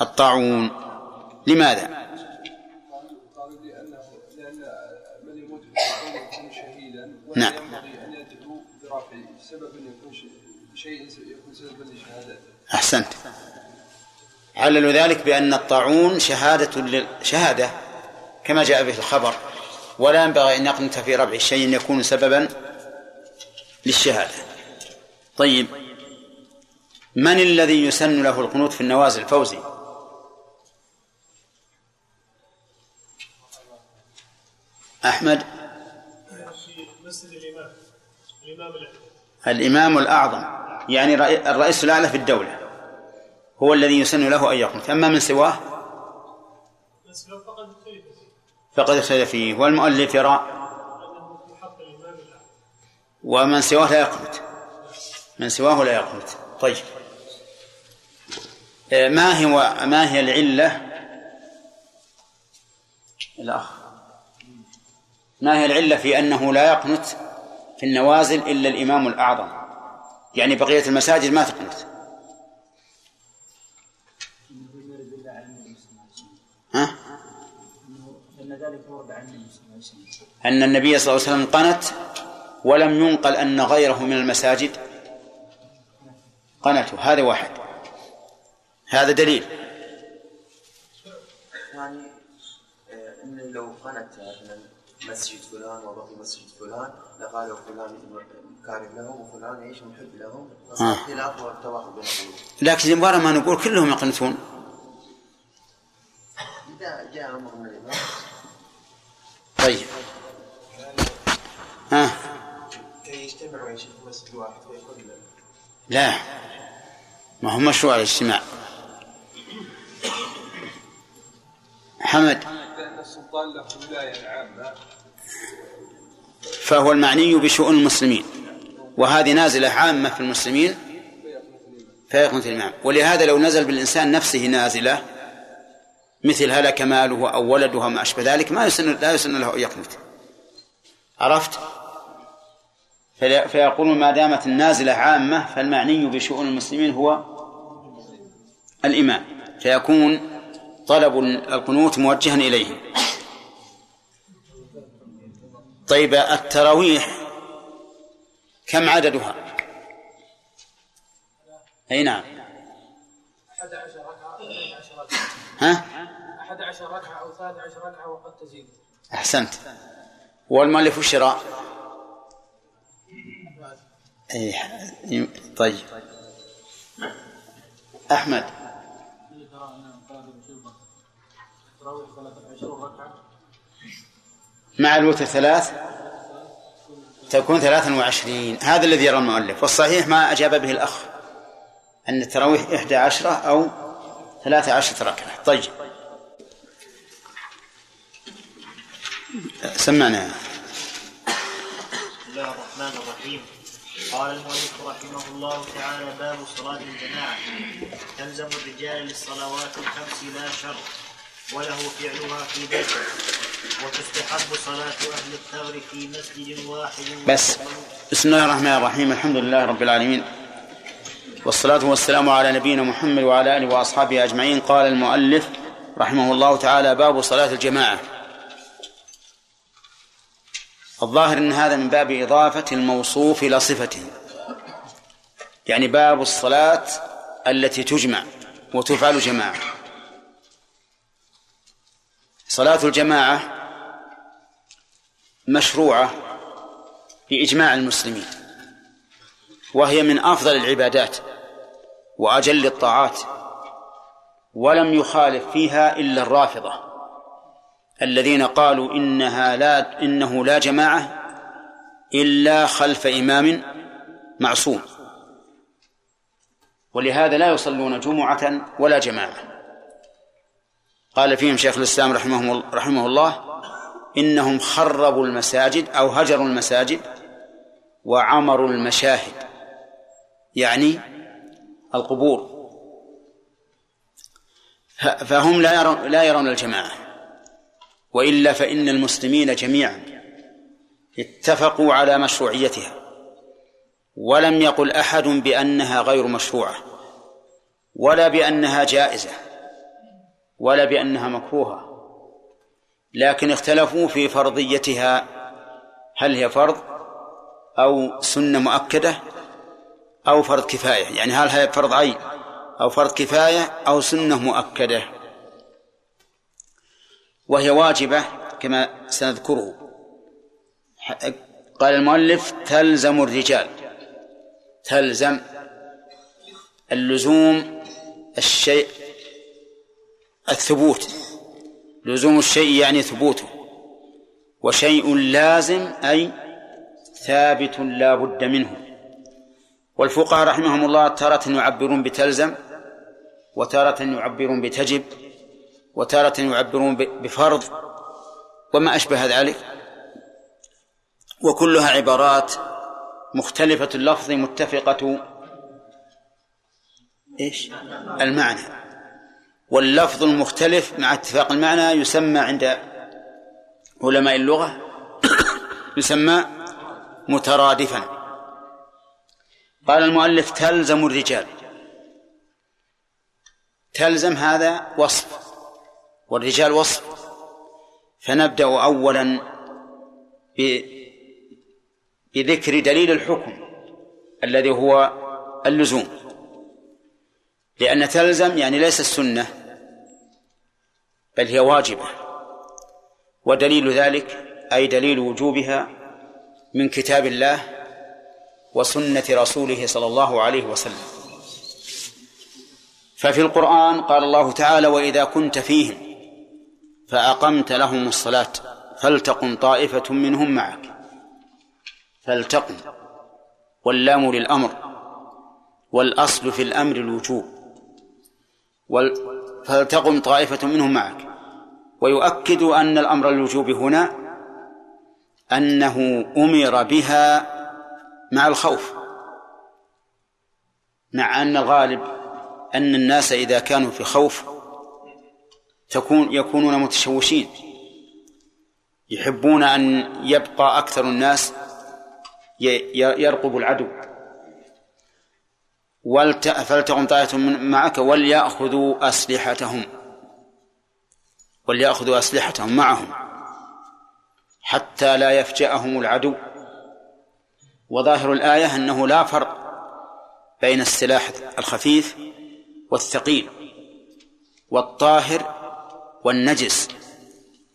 الطاعون. لماذا؟ نعم. أحسنت. عللوا ذلك بأن الطاعون شهادة. شهادة كما جاء به الخبر. ولا ينبغي أن يقنت في ربع شيء يكون سببا للشهادة. طيب. من الذي يسن له القنوت في النوازل فوزي أحمد. الإمام الأعظم. يعني رئي- الرئيس الأعلى في الدولة. هو الذي يسن له أن يقنت. أما من سواه؟ فقد اختلف فيه. والمؤلف يرى ومن سواه لا يقنت. من سواه لا يقنت طيب. آه، ما هو ما هي العلة؟ الأخ. ما هي العلة في أنه لا يقنت في النوازل إلا الإمام الأعظم؟ يعني بقية المساجد ما تقنت. ها؟ أن النبي صلى الله عليه وسلم قنت ولم ينقل أن غيره من المساجد قنتوا هذا واحد. هذا دليل. يعني آه، إن لو قنت مثلا مسجد فلان وبقي مسجد فلان لقالوا فلان كاره له وفلان إيش محب له فصار آه. خلاف والتواحد بين القلوب لكن مباراه ما نقول كلهم يقنتون. إذا جاء أمر من الإمام. طيب. ها كي يجتمعوا يا شيخ في مسجد واحد ويكون لا. ما هو مشروع الاجتماع حمد السلطان له ولاية عامة فهو المعني بشؤون المسلمين. وهذه نازلة عامة في المسلمين. فيقنت الإمام. ولهذا لو نزل بالإنسان نفسه نازلة مثل هلك ماله أو ولده ما أشبه ذلك ما يسن لا يسن له أن يقنت. عرفت؟ فيقولون ما دامت النازلة عامة فالمعني بشؤون المسلمين هو الإمام فيكون طلب القنوت موجها إليه. طيب التراويح كم عددها؟ أي نعم. 11 ركعة 12 ركعة ها 11 ركعة أو 13 ركعة وقد تزيد. أحسنت. والمؤلف الشراء أي طيب. أحمد. اللي ترى أنه قادر يشوفه تراويح 23 ركعة مع الوتر ثلاث تكون ثلاثا وعشرين. هذا الذي يرى المؤلف. والصحيح ما أجاب به الأخ أن التراويح إحدى عشرة أو ثلاثة عشرة ركعة. طيب. سمعنا. بسم الله الرحمن الرحيم. قال المؤلف رحمه الله تعالى باب صلاة الجماعة. تلزم الرجال للصلوات الخمس لا شرط وله فعلها في بيته. وتستحب صلاة أهل الثغر في مسجد واحد. بس. بسم الله الرحمن الرحيم. الحمد لله رب العالمين. والصلاة والسلام على نبينا محمد وعلى آله وأصحابه أجمعين. قال المؤلف رحمه الله تعالى باب صلاة الجماعة. الظاهر أن هذا من باب إضافة الموصوف إلى صفته. يعني باب الصلاة التي تجمع وتفعل جماعة. صلاة الجماعة مشروعة بإجماع المسلمين وهي من أفضل العبادات وأجل الطاعات ولم يخالف فيها إلا الرافضة. الذين قالوا إنها لا إنه لا جماعة إلا خلف إمام معصوم. ولهذا لا يصلون جمعة ولا جماعة. قال فيهم شيخ الإسلام رحمه, رحمه الله إنهم خربوا المساجد أو هجروا المساجد وعمروا المشاهد يعني القبور. فهم لا يرون لا يرون الجماعة. وإلا فإن المسلمين جميعا اتفقوا على مشروعيتها ولم يقل أحد بأنها غير مشروعة ولا بأنها جائزة ولا بأنها مكروهة لكن اختلفوا في فرضيتها هل هي فرض أو سنة مؤكدة أو فرض كفاية يعني هل هي فرض عين أو فرض كفاية أو سنة مؤكدة. وهي واجبة كما سنذكره. قال المؤلف تلزم الرجال. تلزم اللزوم الشيء الثبوت. لزوم الشيء يعني ثبوته. وشيء لازم أي ثابت لا بد منه. والفقهاء رحمهم الله تارة يعبرون بتلزم وتارة يعبرون بتجب. وتارة يعبرون بفرض وما أشبه ذلك. وكلها عبارات مختلفة اللفظ متفقة. إيش؟ المعنى. واللفظ المختلف مع اتفاق المعنى يسمى عند علماء اللغة يسمى مترادفا. قال المؤلف تلزم الرجال. تلزم هذا وصف. والرجال وصف. فنبدأ أولا بذكر دليل الحكم الذي هو اللزوم. لأن تلزم يعني ليس السنة بل هي واجبة. ودليل ذلك أي دليل وجوبها من كتاب الله وسنة رسوله صلى الله عليه وسلم. ففي القرآن قال الله تعالى وإذا كنت فيهم فأقمت لهم الصلاة فلتقم طائفة منهم معك. فلتقم. واللام للأمر. والأصل في الأمر الوجوب. فلتقم طائفة منهم معك. ويؤكد أن الأمر الوجوب هنا أنه أمر بها مع الخوف. مع أن الغالب أن الناس إذا كانوا في خوف تكون يكونون متشوشين يحبون أن يبقى أكثر الناس يرقب العدو. فلتقم طائفة معك وليأخذوا أسلحتهم وليأخذوا أسلحتهم معهم حتى لا يفجأهم العدو. وظاهر الآية أنه لا فرق بين السلاح الخفيف والثقيل والطاهر والنجس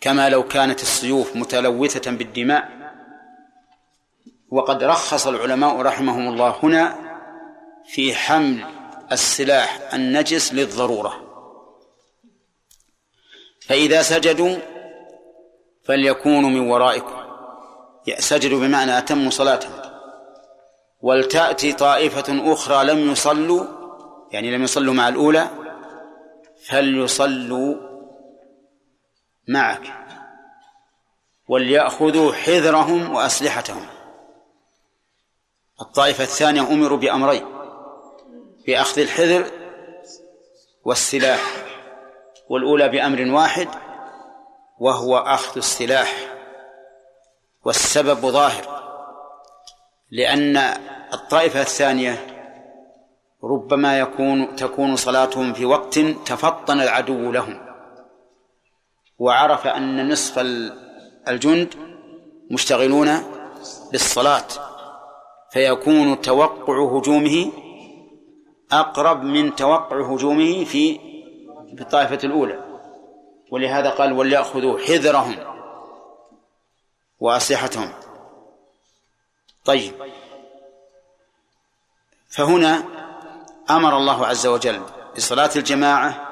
كما لو كانت السيوف متلوثة بالدماء. وقد رخص العلماء رحمهم الله هنا في حمل السلاح النجس للضرورة. فإذا سجدوا فليكونوا من ورائكم. سجدوا بمعنى أتموا صلاتهم. ولتأتي طائفة أخرى لم يصلوا يعني لم يصلوا مع الأولى فليصلوا معك. وليأخذوا حذرهم وأسلحتهم. الطائفة الثانية أمروا بأمرين بأخذ الحذر والسلاح والأولى بأمر واحد وهو أخذ السلاح. والسبب ظاهر لأن الطائفة الثانية ربما يكون تكون صلاتهم في وقت تفطن العدو لهم. وعرف أن نصف الجند مشتغلون بالصلاة فيكون توقع هجومه أقرب من توقع هجومه في الطائفة الأولى. ولهذا قال وليأخذوا حذرهم وأسلحتهم. طيب. فهنا أمر الله عز وجل بصلاة الجماعة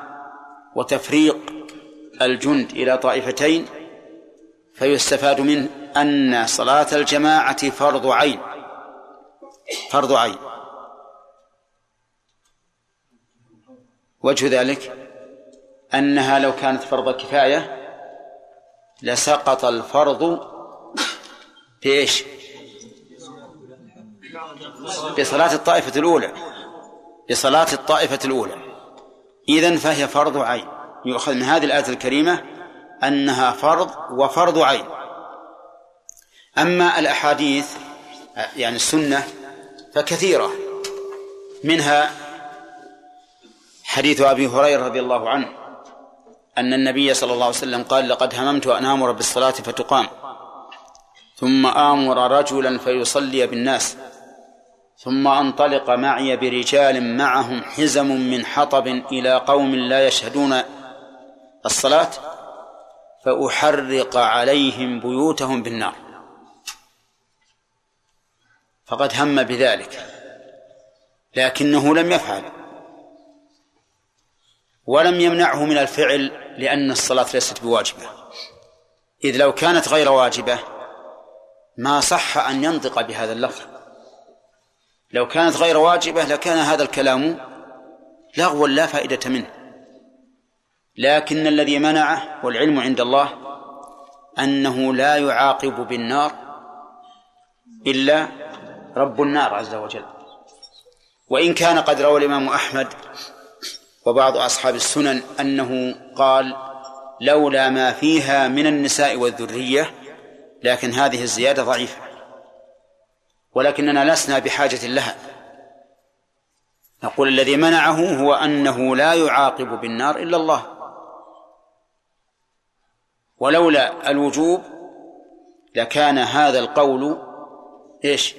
وتفريق الجند إلى طائفتين فيستفاد منه أن صلاة الجماعة فرض عين فرض عين. وجه ذلك أنها لو كانت فرض كفاية لسقط الفرض إيش؟ بصلاة الطائفة الأولى بصلاة الطائفة الأولى. إذن فهي فرض عين. يؤخذ من هذه الآية الكريمة أنها فرض وفرض عين. أما الأحاديث يعني السنة فكثيرة. منها حديث أبي هريرة رضي الله عنه أن النبي صلى الله عليه وسلم قال لقد هممت أن آمر بالصلاة فتقام ثم آمر رجلا فيصلي بالناس ثم انطلق معي برجال معهم حزم من حطب إلى قوم لا يشهدون الصلاة فأحرق عليهم بيوتهم بالنار. فقد هم بذلك لكنه لم يفعل ولم يمنعه من الفعل لأن الصلاة ليست بواجبة. إذ لو كانت غير واجبة ما صح أن ينطق بهذا اللفظ. لو كانت غير واجبة لكان هذا الكلام لغوا لا فائدة منه. لكن الذي منعه والعلم عند الله أنه لا يعاقب بالنار إلا رب النار عز وجل. وإن كان قد روى الإمام أحمد وبعض أصحاب السنن أنه قال لولا ما فيها من النساء والذرية لكن هذه الزيادة ضعيفة. ولكننا لسنا بحاجة لها. نقول الذي منعه هو أنه لا يعاقب بالنار إلا الله. ولولا الوجوب لكان هذا القول إيش؟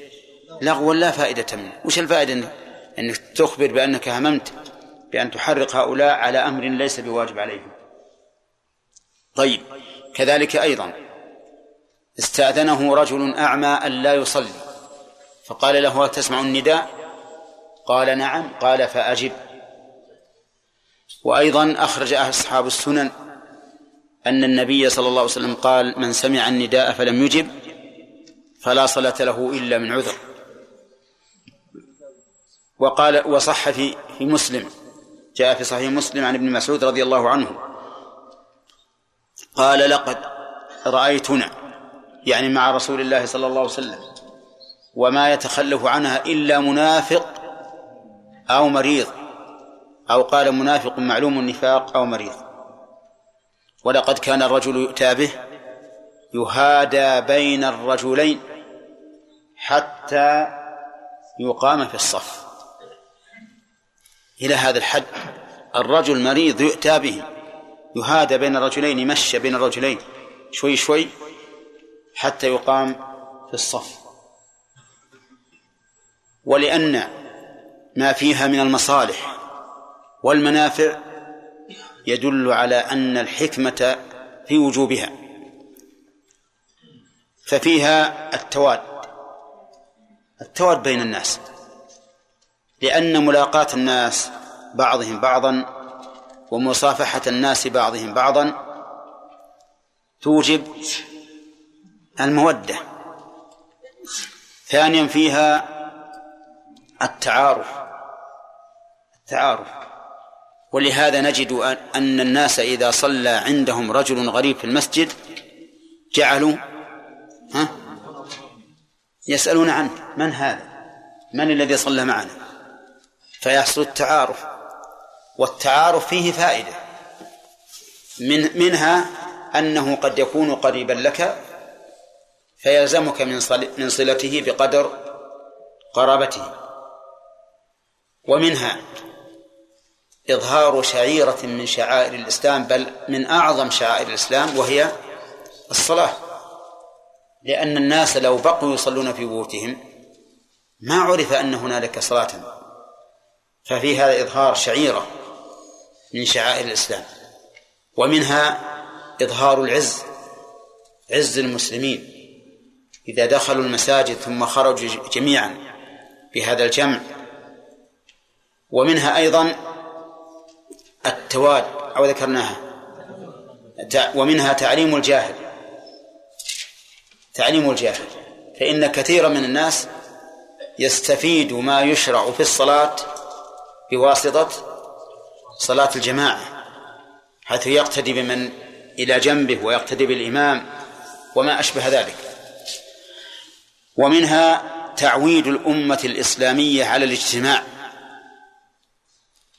لغوا لا فائدة منه، وش الفائدة؟ إنك تخبر بأنك هممت بأن تحرق هؤلاء على أمر ليس بواجب عليهم. طيب كذلك أيضا استأذنه رجل أعمى أن لا يصلي فقال له تسمع النداء؟ قال نعم قال فأجب وأيضا أخرج أصحاب السنن أن النبي صلى الله عليه وسلم قال من سمع النداء فلم يجب فلا صلاة له إلا من عذر. وقال وصح في في مسلم جاء في صحيح مسلم عن ابن مسعود رضي الله عنه. قال لقد رأيتنا يعني مع رسول الله صلى الله عليه وسلم وما يتخلف عنها إلا منافق أو مريض. أو قال منافق معلوم النفاق أو مريض. ولقد كان الرجل يؤتى به يهادى بين الرجلين حتى يقام في الصف. إلى هذا الحد الرجل مريض يؤتى به يهادى بين الرجلين يمشى بين الرجلين شوي شوي حتى يقام في الصف. ولأن ما فيها من المصالح والمنافع يدل على أن الحكمة في وجوبها ففيها التواد التواد بين الناس لأن ملاقاة الناس بعضهم بعضا ومصافحة الناس بعضهم بعضا توجب المودة. ثانيا فيها التعارف التعارف. ولهذا نجد أن الناس إذا صلى عندهم رجل غريب في المسجد جعلوا ها؟ يسألون عنه. من هذا؟ من الذي صلى معنا؟ فيحصل التعارف. والتعارف فيه فائدة. من منها أنه قد يكون قريبا لك فيلزمك من من صلته بقدر قرابته. ومنها إظهار شعيرة من شعائر الإسلام بل من أعظم شعائر الإسلام وهي الصلاة. لأن الناس لو بقوا يصلون في بيوتهم ما عرف أن هنالك صلاة. ففي هذا إظهار شعيرة من شعائر الإسلام. ومنها إظهار العز عز المسلمين. إذا دخلوا المساجد ثم خرجوا جميعا بهذا الجمع. ومنها أيضا التواد أو ذكرناها. ومنها تعليم الجاهل. تعليم الجاهل. فإن كثيرا من الناس يستفيد ما يشرع في الصلاة بواسطة صلاة الجماعة حيث يقتدي بمن إلى جنبه ويقتدي بالإمام وما أشبه ذلك. ومنها تعويد الأمة الإسلامية على الاجتماع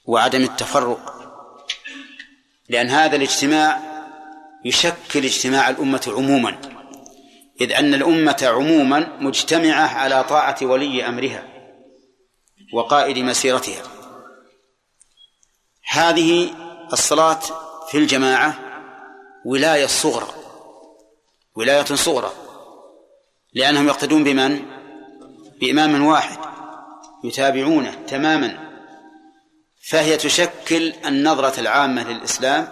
وعدم التفرق. لأن هذا الاجتماع يشكل اجتماع الأمة عموما إذ أن الأمة عموما مجتمعة على طاعة ولي أمرها وقائد مسيرتها هذه الصلاة في الجماعة ولاية صغرى ولاية صغرى لأنهم يقتدون بمن؟ بإمام واحد يتابعونه تماما فهي تشكل النظرة العامة للإسلام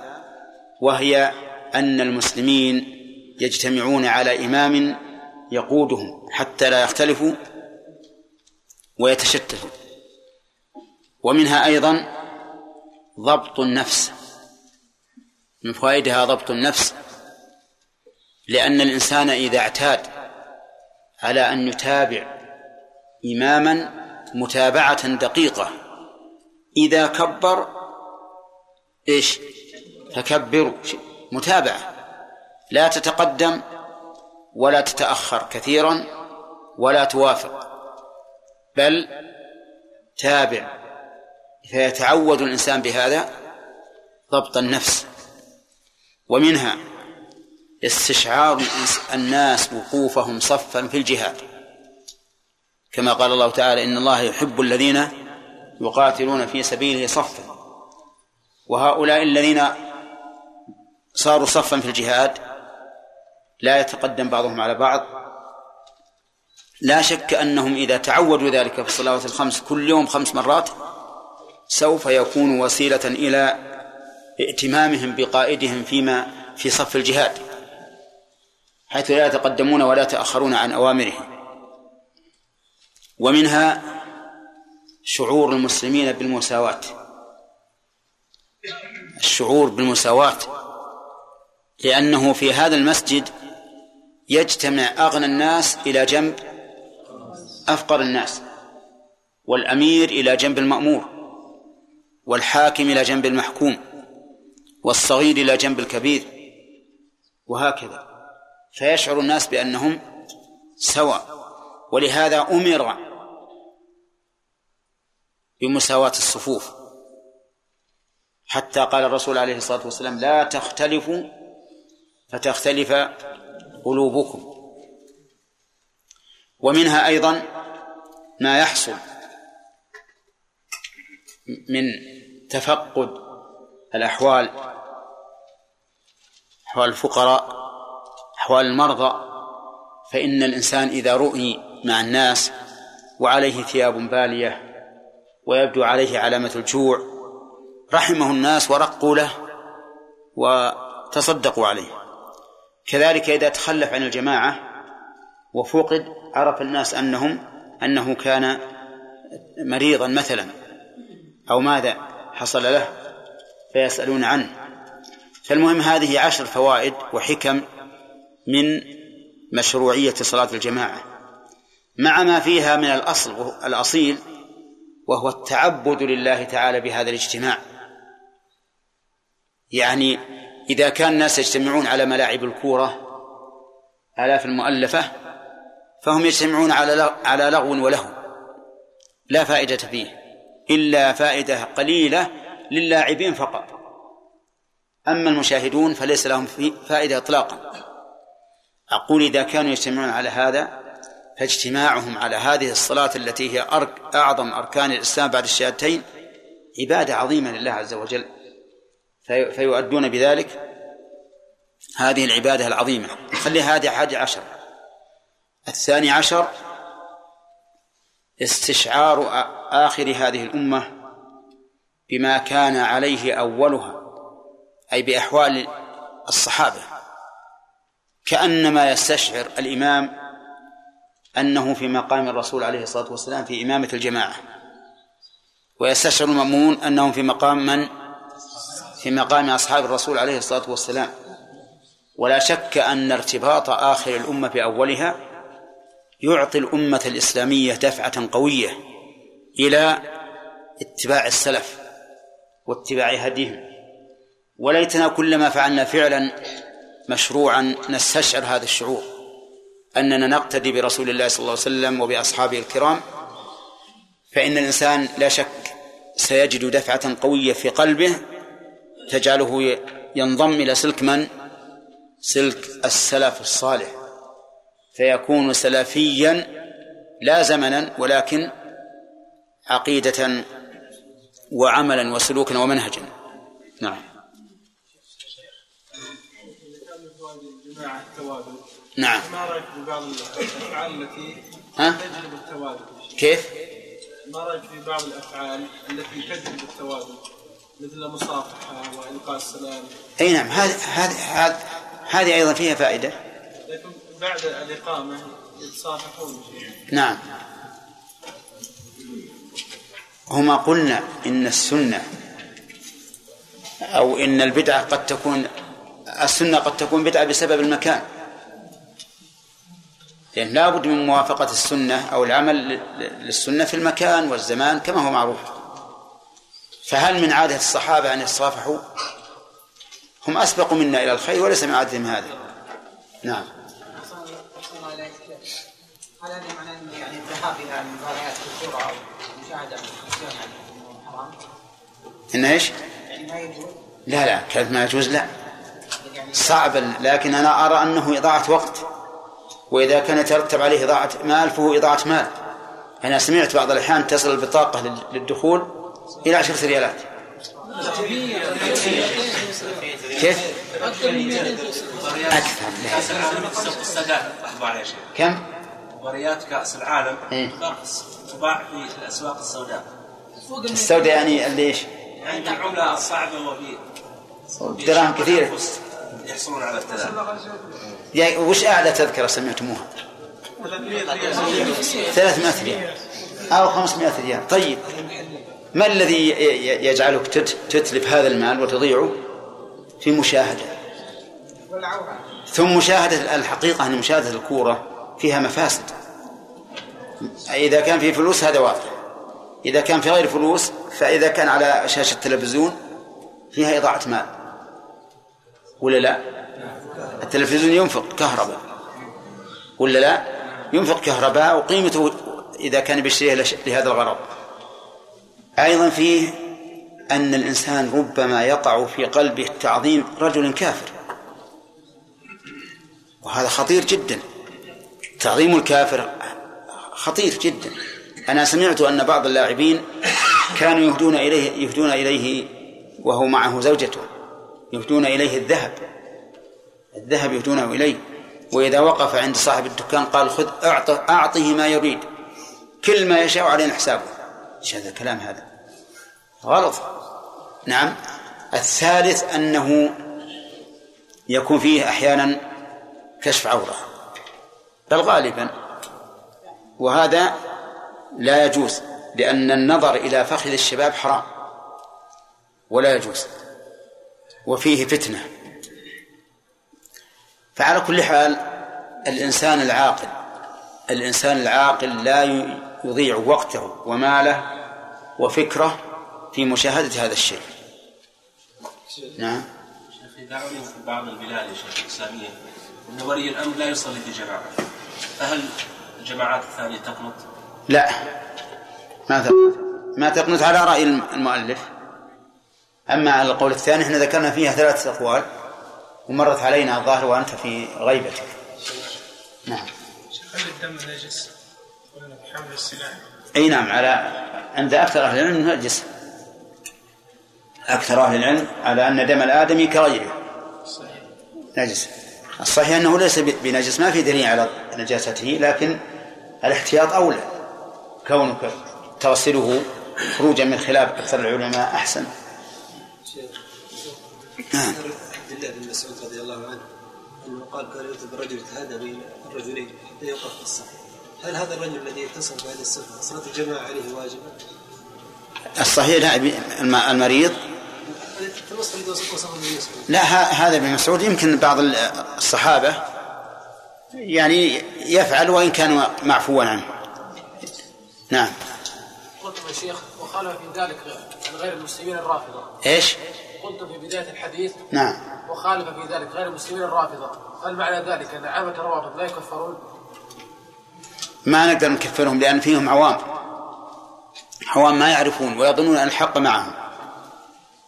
وهي أن المسلمين يجتمعون على إمام يقودهم حتى لا يختلفوا ويتشتتوا. ومنها أيضا ضبط النفس. من فوائدها ضبط النفس لأن الإنسان إذا اعتاد على أن يتابع إماما متابعة دقيقة. إذا كبر إيش؟ فكبروا متابعة. لا تتقدم ولا تتأخر كثيرا ولا توافق بل تابع. فيتعود الإنسان بهذا ضبط النفس. ومنها استشعار الناس وقوفهم صفا في الجهاد. كما قال الله تعالى إن الله يحب الذين يقاتلون في سبيله صفا وهؤلاء الذين صاروا صفا في الجهاد لا يتقدم بعضهم على بعض. لا شك أنهم إذا تعودوا ذلك في الصلوات الخمس كل يوم خمس مرات سوف يكون وسيلة إلى ائتمامهم بقائدهم فيما في صف الجهاد حيث لا يتقدمون ولا يتأخرون عن أوامره ومنها شعور المسلمين بالمساواة. الشعور بالمساواة. لأنه في هذا المسجد يجتمع أغنى الناس إلى جنب أفقر الناس والأمير إلى جنب المأمور والحاكم إلى جنب المحكوم والصغير إلى جنب الكبير وهكذا. فيشعر الناس بأنهم سواء. ولهذا أمر بمساواة الصفوف. حتى قال الرسول عليه الصلاة والسلام لا تختلفوا فتختلف قلوبكم. ومنها أيضا ما يحصل من تفقد الأحوال أحوال الفقراء أحوال المرضى. فإن الإنسان إذا رؤي مع الناس وعليه ثياب بالية ويبدو عليه علامة الجوع. رحمه الناس ورقوا له وتصدقوا عليه. كذلك إذا تخلف عن الجماعة وفقد عرف الناس أنهم أنه كان مريضا مثلا أو ماذا حصل له فيسألون عنه. فالمهم هذه عشر فوائد وحكم من مشروعية صلاة الجماعة. مع ما فيها من الأصل الأصيل وهو التعبد لله تعالى بهذا الاجتماع. يعني إذا كان الناس يجتمعون على ملاعب الكورة آلاف المؤلفة فهم يجتمعون على على لغو وله لا فائدة فيه إلا فائدة قليلة للاعبين فقط. أما المشاهدون فليس لهم فائدة إطلاقا. أقول إذا كانوا يجتمعون على هذا فاجتماعهم على هذه الصلاة التي هي أرك أعظم أركان الإسلام بعد الشهادتين عبادة عظيمة لله عز وجل. في فيؤدون بذلك هذه العبادة العظيمة. نخلي هذه حاجة عشر. الثاني عشر استشعار آخر هذه الأمة بما كان عليه أولها أي بأحوال الصحابة. كأنما يستشعر الإمام أنه في مقام الرسول عليه الصلاة والسلام في إمامة الجماعة. ويستشعر المأمون أنهم في مقام من؟ في مقام أصحاب الرسول عليه الصلاة والسلام. ولا شك أن ارتباط آخر الأمة بأولها يعطي الأمة الإسلامية دفعة قوية إلى اتباع السلف واتباع هديهم. وليتنا كلما فعلنا فعلا مشروعا نستشعر هذا الشعور. أننا نقتدي برسول الله صلى الله عليه وسلم وبأصحابه الكرام فإن الإنسان لا شك سيجد دفعة قوية في قلبه تجعله ينضم إلى سلك من؟ سلك السلف الصالح. فيكون سلفيا لا زمنا ولكن عقيدة وعملا وسلوكا ومنهجا. نعم. نعم. ما رأيك في بعض الأفعال التي ها؟ تجلب التوادد كيف؟ ما رأيك في بعض الأفعال التي تجلب التوادد مثل المصافحه والقاء السلام أي نعم هذه هذه هذه أيضا فيها فائدة. لكن بعد الإقامة يتصافحون نعم. هما قلنا إن السنة أو إن البدعة قد تكون السنة قد تكون بدعة بسبب المكان. لأن لابد من موافقة السنة أو العمل للسنة في المكان والزمان كما هو معروف فهل من عادة الصحابة أن يتصافحوا هم أسبق منا إلى الخير وليس من عادتهم هذا نعم. هل يعني الذهاب أو المشاهدة في التلفزيون يعني حرام؟ إيش؟ يعني ما يجوز لا لا كلمة ما يجوز لا صعب لكن أنا أرى أنه إضاعة وقت وإذا كان يترتب عليه إضاعة مال فهو إضاعة مال أنا سمعت بعض الأحيان تصل البطاقة لل- للدخول إلى عشرة ريالات كيف؟ أكثر كم؟ مباريات كأس العالم إيه. تباع في الأسواق السوداء السوداء يعني اللي إيش؟ يعني بالعملة الصعبة وفي دراهم كثيرة يحصلون على التذاكر يعني وش أعلى تذكرة سمعتموها؟ 300 ريال. أو 500 ريال. طيب. ما الذي يجعلك تت- تتلف هذا المال وتضيعه؟ في مشاهدة. ثم مشاهدة الحقيقة أن مشاهدة الكورة فيها مفاسد. إذا كان في فلوس هذا واضح. إذا كان في غير فلوس فإذا كان على شاشة التلفزيون فيها إضاعة مال. ولا لا؟ التلفزيون ينفق كهرباء. ولا لا؟ ينفق كهرباء وقيمته إذا كان بيشتريها لهذا الغرض. أيضا فيه أن الإنسان ربما يقع في قلبه تعظيم رجل كافر. وهذا خطير جدا. تعظيم الكافر خطير جدا. أنا سمعت أن بعض اللاعبين كانوا يهدون إليه يهدون إليه وهو معه زوجته. يهدون إليه الذهب. الذهب يهدونه إليه. وإذا وقف عند صاحب الدكان قال خذ أعطه أعطه ما يريد. كل ما يشاء علينا حسابه. إيش هذا الكلام هذا؟ غلط. نعم. الثالث أنه يكون فيه أحيانا كشف عورة. بل غالبا. وهذا لا يجوز لأن النظر إلى فخذ الشباب حرام. ولا يجوز. وفيه فتنة. فعلى كل حال الإنسان العاقل الإنسان العاقل لا يضيع وقته وماله وفكره في مشاهدة هذا الشيء. نعم. شيخ إذا علم في بعض البلاد يا شيخ الإسلامية أن ولي الأمر لا يصلي في جماعة فهل الجماعات الثانية تقنط؟ لا. ما تقنط ما تقنط على رأي المؤلف. أما على القول الثاني إحنا ذكرنا فيها ثلاثة أقوال. ومرت علينا الظاهر وأنت في غيبتك. نعم. هل الدم نجس؟ بحمل السلاح. أي نعم على عند أكثر أهل العلم نجس أكثر أهل العلم على أن دم الآدمي كغيره. نجس. الصحيح أنه ليس بنجس ما في دليل على نجاسته لكن الاحتياط أولى. كونك تغسله خروجا من خلاف أكثر العلماء أحسن. نعم. الله بن مسعود رضي الله عنه أنه قال كان يوجد الرجل يتهادى بين الرجلين حتى يوقف في الصف. هل هذا الرجل الذي يتصل بهذه الصفة صلاة الجماعة عليه واجبه؟ الصحيح لا الم- المريض. لا هذا ابن مسعود. يمكن بعض ال- الصحابة يعني يفعل وإن كان معفوا عنه. نعم. قلت يا شيخ وخالف في ذلك عن غير المسلمين الرافضة. إيش؟ قلت في بداية الحديث نعم. وخالف في ذلك غير المسلمين الرافضة. هل معنى ذلك أن عامة الروافض لا يكفرون؟ ما نقدر نكفرهم لأن فيهم عوام. عوام ما يعرفون ويظنون أن الحق معهم.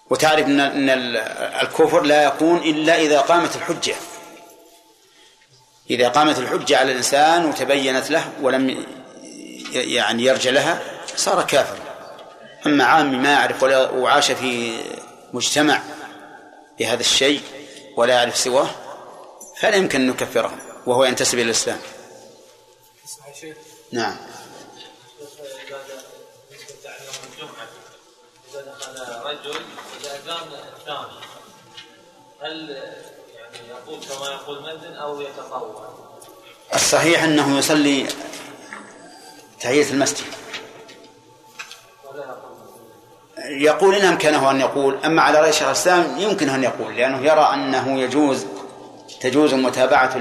وتعرف أن أن ال- الكفر لا يكون إلا إذا قامت الحجة. إذا قامت الحجة على الإنسان وتبينت له ولم يعني يرجع لها صار كافر. أما عام ما يعرف ولا وعاش في مجتمع بهذا الشيء ولا يعرف سواه فلا يمكن أن نكفره وهو ينتسب إلى الإسلام نعم رجل إذا أذان الثاني هل يعني يقول كما يقول مأذن أو يتطوع؟ الصحيح أنه يصلي تحية المسجد يقول إن أمكنه أن يقول أما على رأي شيخ الإسلام يمكن أن يقول لأنه يرى أنه يجوز تجوز متابعة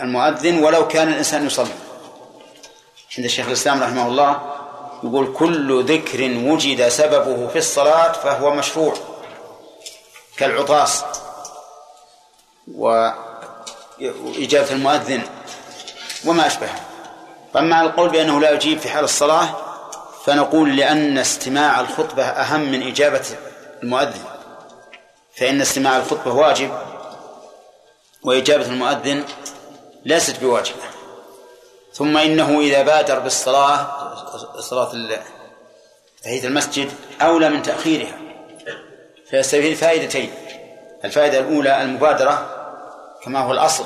المؤذن ولو كان الإنسان يصلي. عند الشيخ الإسلام رحمه الله يقول كل ذكر وجد سببه في الصلاة فهو مشروع كالعطاس وإجابة المؤذن وما أشبهه. أما القول بأنه لا يجيب في حال الصلاة فنقول لأن استماع الخطبة أهم من إجابة المؤذن. فإن استماع الخطبة واجب وإجابة المؤذن ليست بواجبة. ثم إنه إذا بادر بالصلاة صلاة تحية المسجد أولى من تأخيرها. فيستفيد فائدتين. الفائدة الأولى المبادرة كما هو الأصل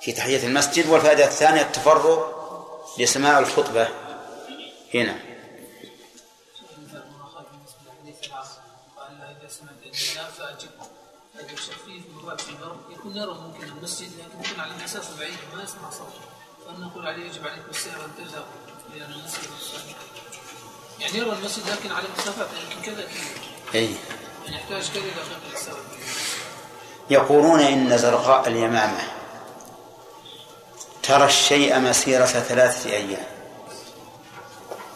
في تحية المسجد والفائدة الثانية التفرغ لسماع الخطبة هنا. يرى ممكن المسجد لكن يكون على المسافة بعيدة ما يسمع صوت فنقول عليه يجب عليك بالسير أن تذهب لأن المسجد. يعني يرى المسجد لكن على مسافات يمكن كذا كذا أي. يعني يحتاج كذا إلى خلف السبب يقولون إن زرقاء اليمامة ترى الشيء مسيرة ثلاثة أيام.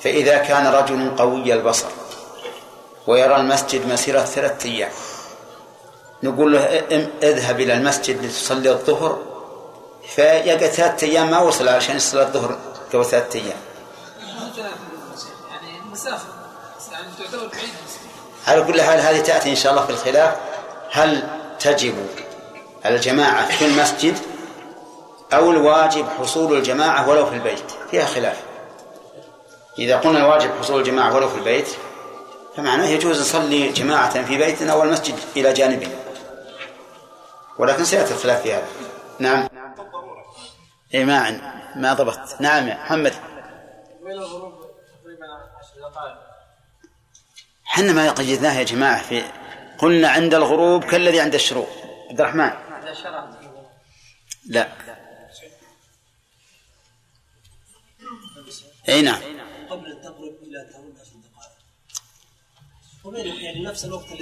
فإذا كان رجل قوي البصر ويرى المسجد مسيرة ثلاثة أيام نقول له اذهب إلى المسجد لتصلي الظهر. فيقعد ثلاثة أيام ما وصل عشان يصلي الظهر قبل ثلاثة أيام. على كل حال هذه تأتي إن شاء الله في الخلاف. هل تجب الجماعة في المسجد أو الواجب حصول الجماعة ولو في البيت؟ فيها خلاف. إذا قلنا الواجب حصول الجماعة ولو في البيت فمعناه يجوز نصلي جماعة في بيتنا والمسجد إلى جانبنا. ولكن سيأتي الخلاف في هذا. نعم. إيه ما ما ضبطت. نعم يا محمد. بين الغروب تقريبا 10 دقائق حنا ما قيدناها يا جماعة في قلنا عند الغروب كالذي عند الشروق. عبد الرحمن. لا. إي نعم قبل أن تقرب إلى تمام عشر دقائق وبين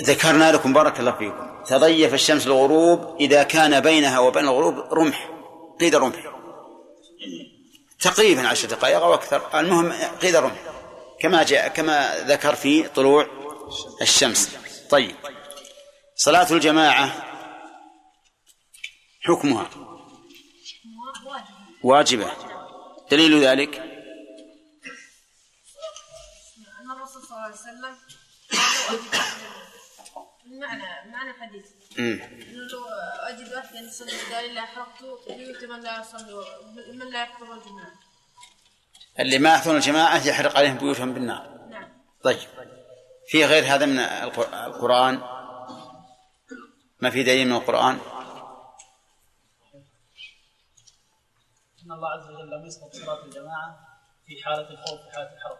ذكرنا لكم بارك الله فيكم. تضيف الشمس الغروب إذا كان بينها وبين الغروب رمح. قيد رمح تقريبا عشر دقائق أو أكثر. المهم قيد رمح كما جاء كما ذكر في طلوع الشمس. طيب. صلاة الجماعة حكمها. واجبة. دليل ذلك؟ الرسول صلى الله عليه وسلم المعنى معنى الحديث لو أجد واحدا يصلي قال لا حرقت بيوت من لا يصلي من لا يحضر الجماعة. اللي ما يحضرون الجماعة يحرق عليهم بيوتهم بالنار. نعم. طيب. في غير هذا من الق- القرآن؟ ما في دليل من القرآن؟ إن الله عز وجل لم يسقط صلاة الجماعة في حالة الخوف في حالة الحرب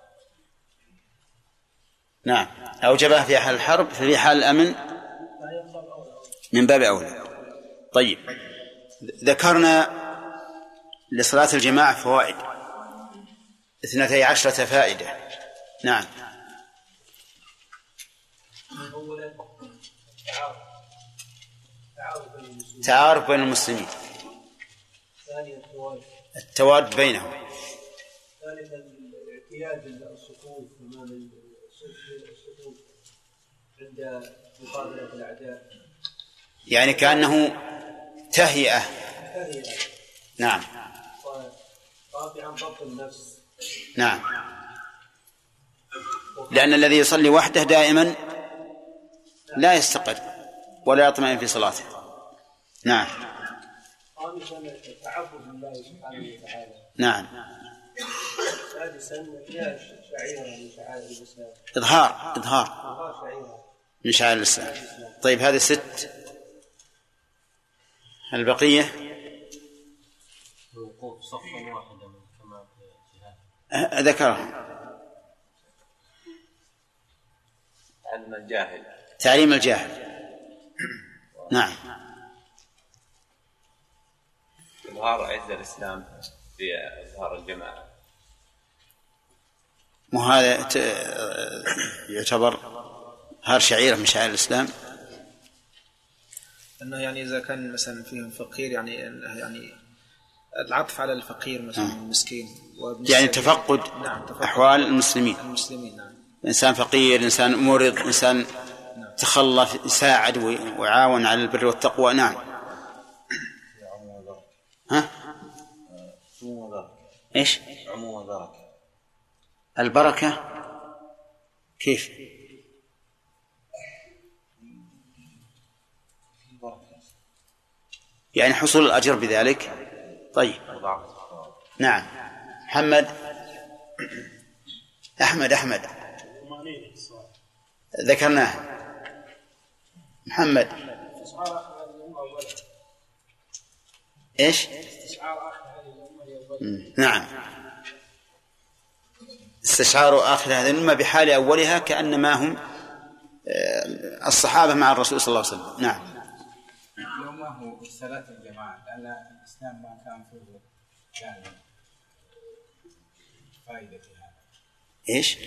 نعم. أوجبها في حال الحرب في حال الأمن؟ من باب أولى. طيب. ذكرنا لصلاة الجماعة فوائد. اثنتي عشرة فائدة. نعم. تعارف بين المسلمين. التواد بينهم. ثالثا الاعتياد الصفوف امام يعني كأنه تهيئة. فهي نعم. نعم. لأن الذي يصلي وحده دائما لا يستقر ولا يطمئن في صلاته. نعم. نعم. شعيره من شعائر الاسلام إظهار. الله شعيره من شعائر الإسلام طيب هذه ست. البقية؟ الوقوف صفا واحدا كما ذكرها علم الجاهل تعليم الجاهل. نعم. إظهار عز الإسلام في إظهار الجماعة. مو هذا يعتبر هار شعيرة من شعائر الإسلام. إنه يعني إذا كان مثلا فيهم فقير يعني يعني العطف على الفقير مثلا آه. المسكين. يعني تفقد نعم تفقد أحوال المسلمين. المسلمين نعم. إنسان فقير إنسان مرض إنسان تخلف يساعد ويعاون على البر والتقوى. نعم. ها؟ عموم ذاك إيش؟ عموم ذاك البركة؟ كيف؟ يعني حصول الأجر بذلك؟ طيب. نعم. محمد. أحمد أحمد. ذكرناه. محمد. إيش؟ نعم. استشعار آخر هذه الأمة بحال أولها كأنما هم آه، الصحابة مع الرسول صلى الله عليه وسلم. نعم. هو صلاة الجماعة لأن الإسلام ما كان فيه يعني فائدة في هذا. إيش؟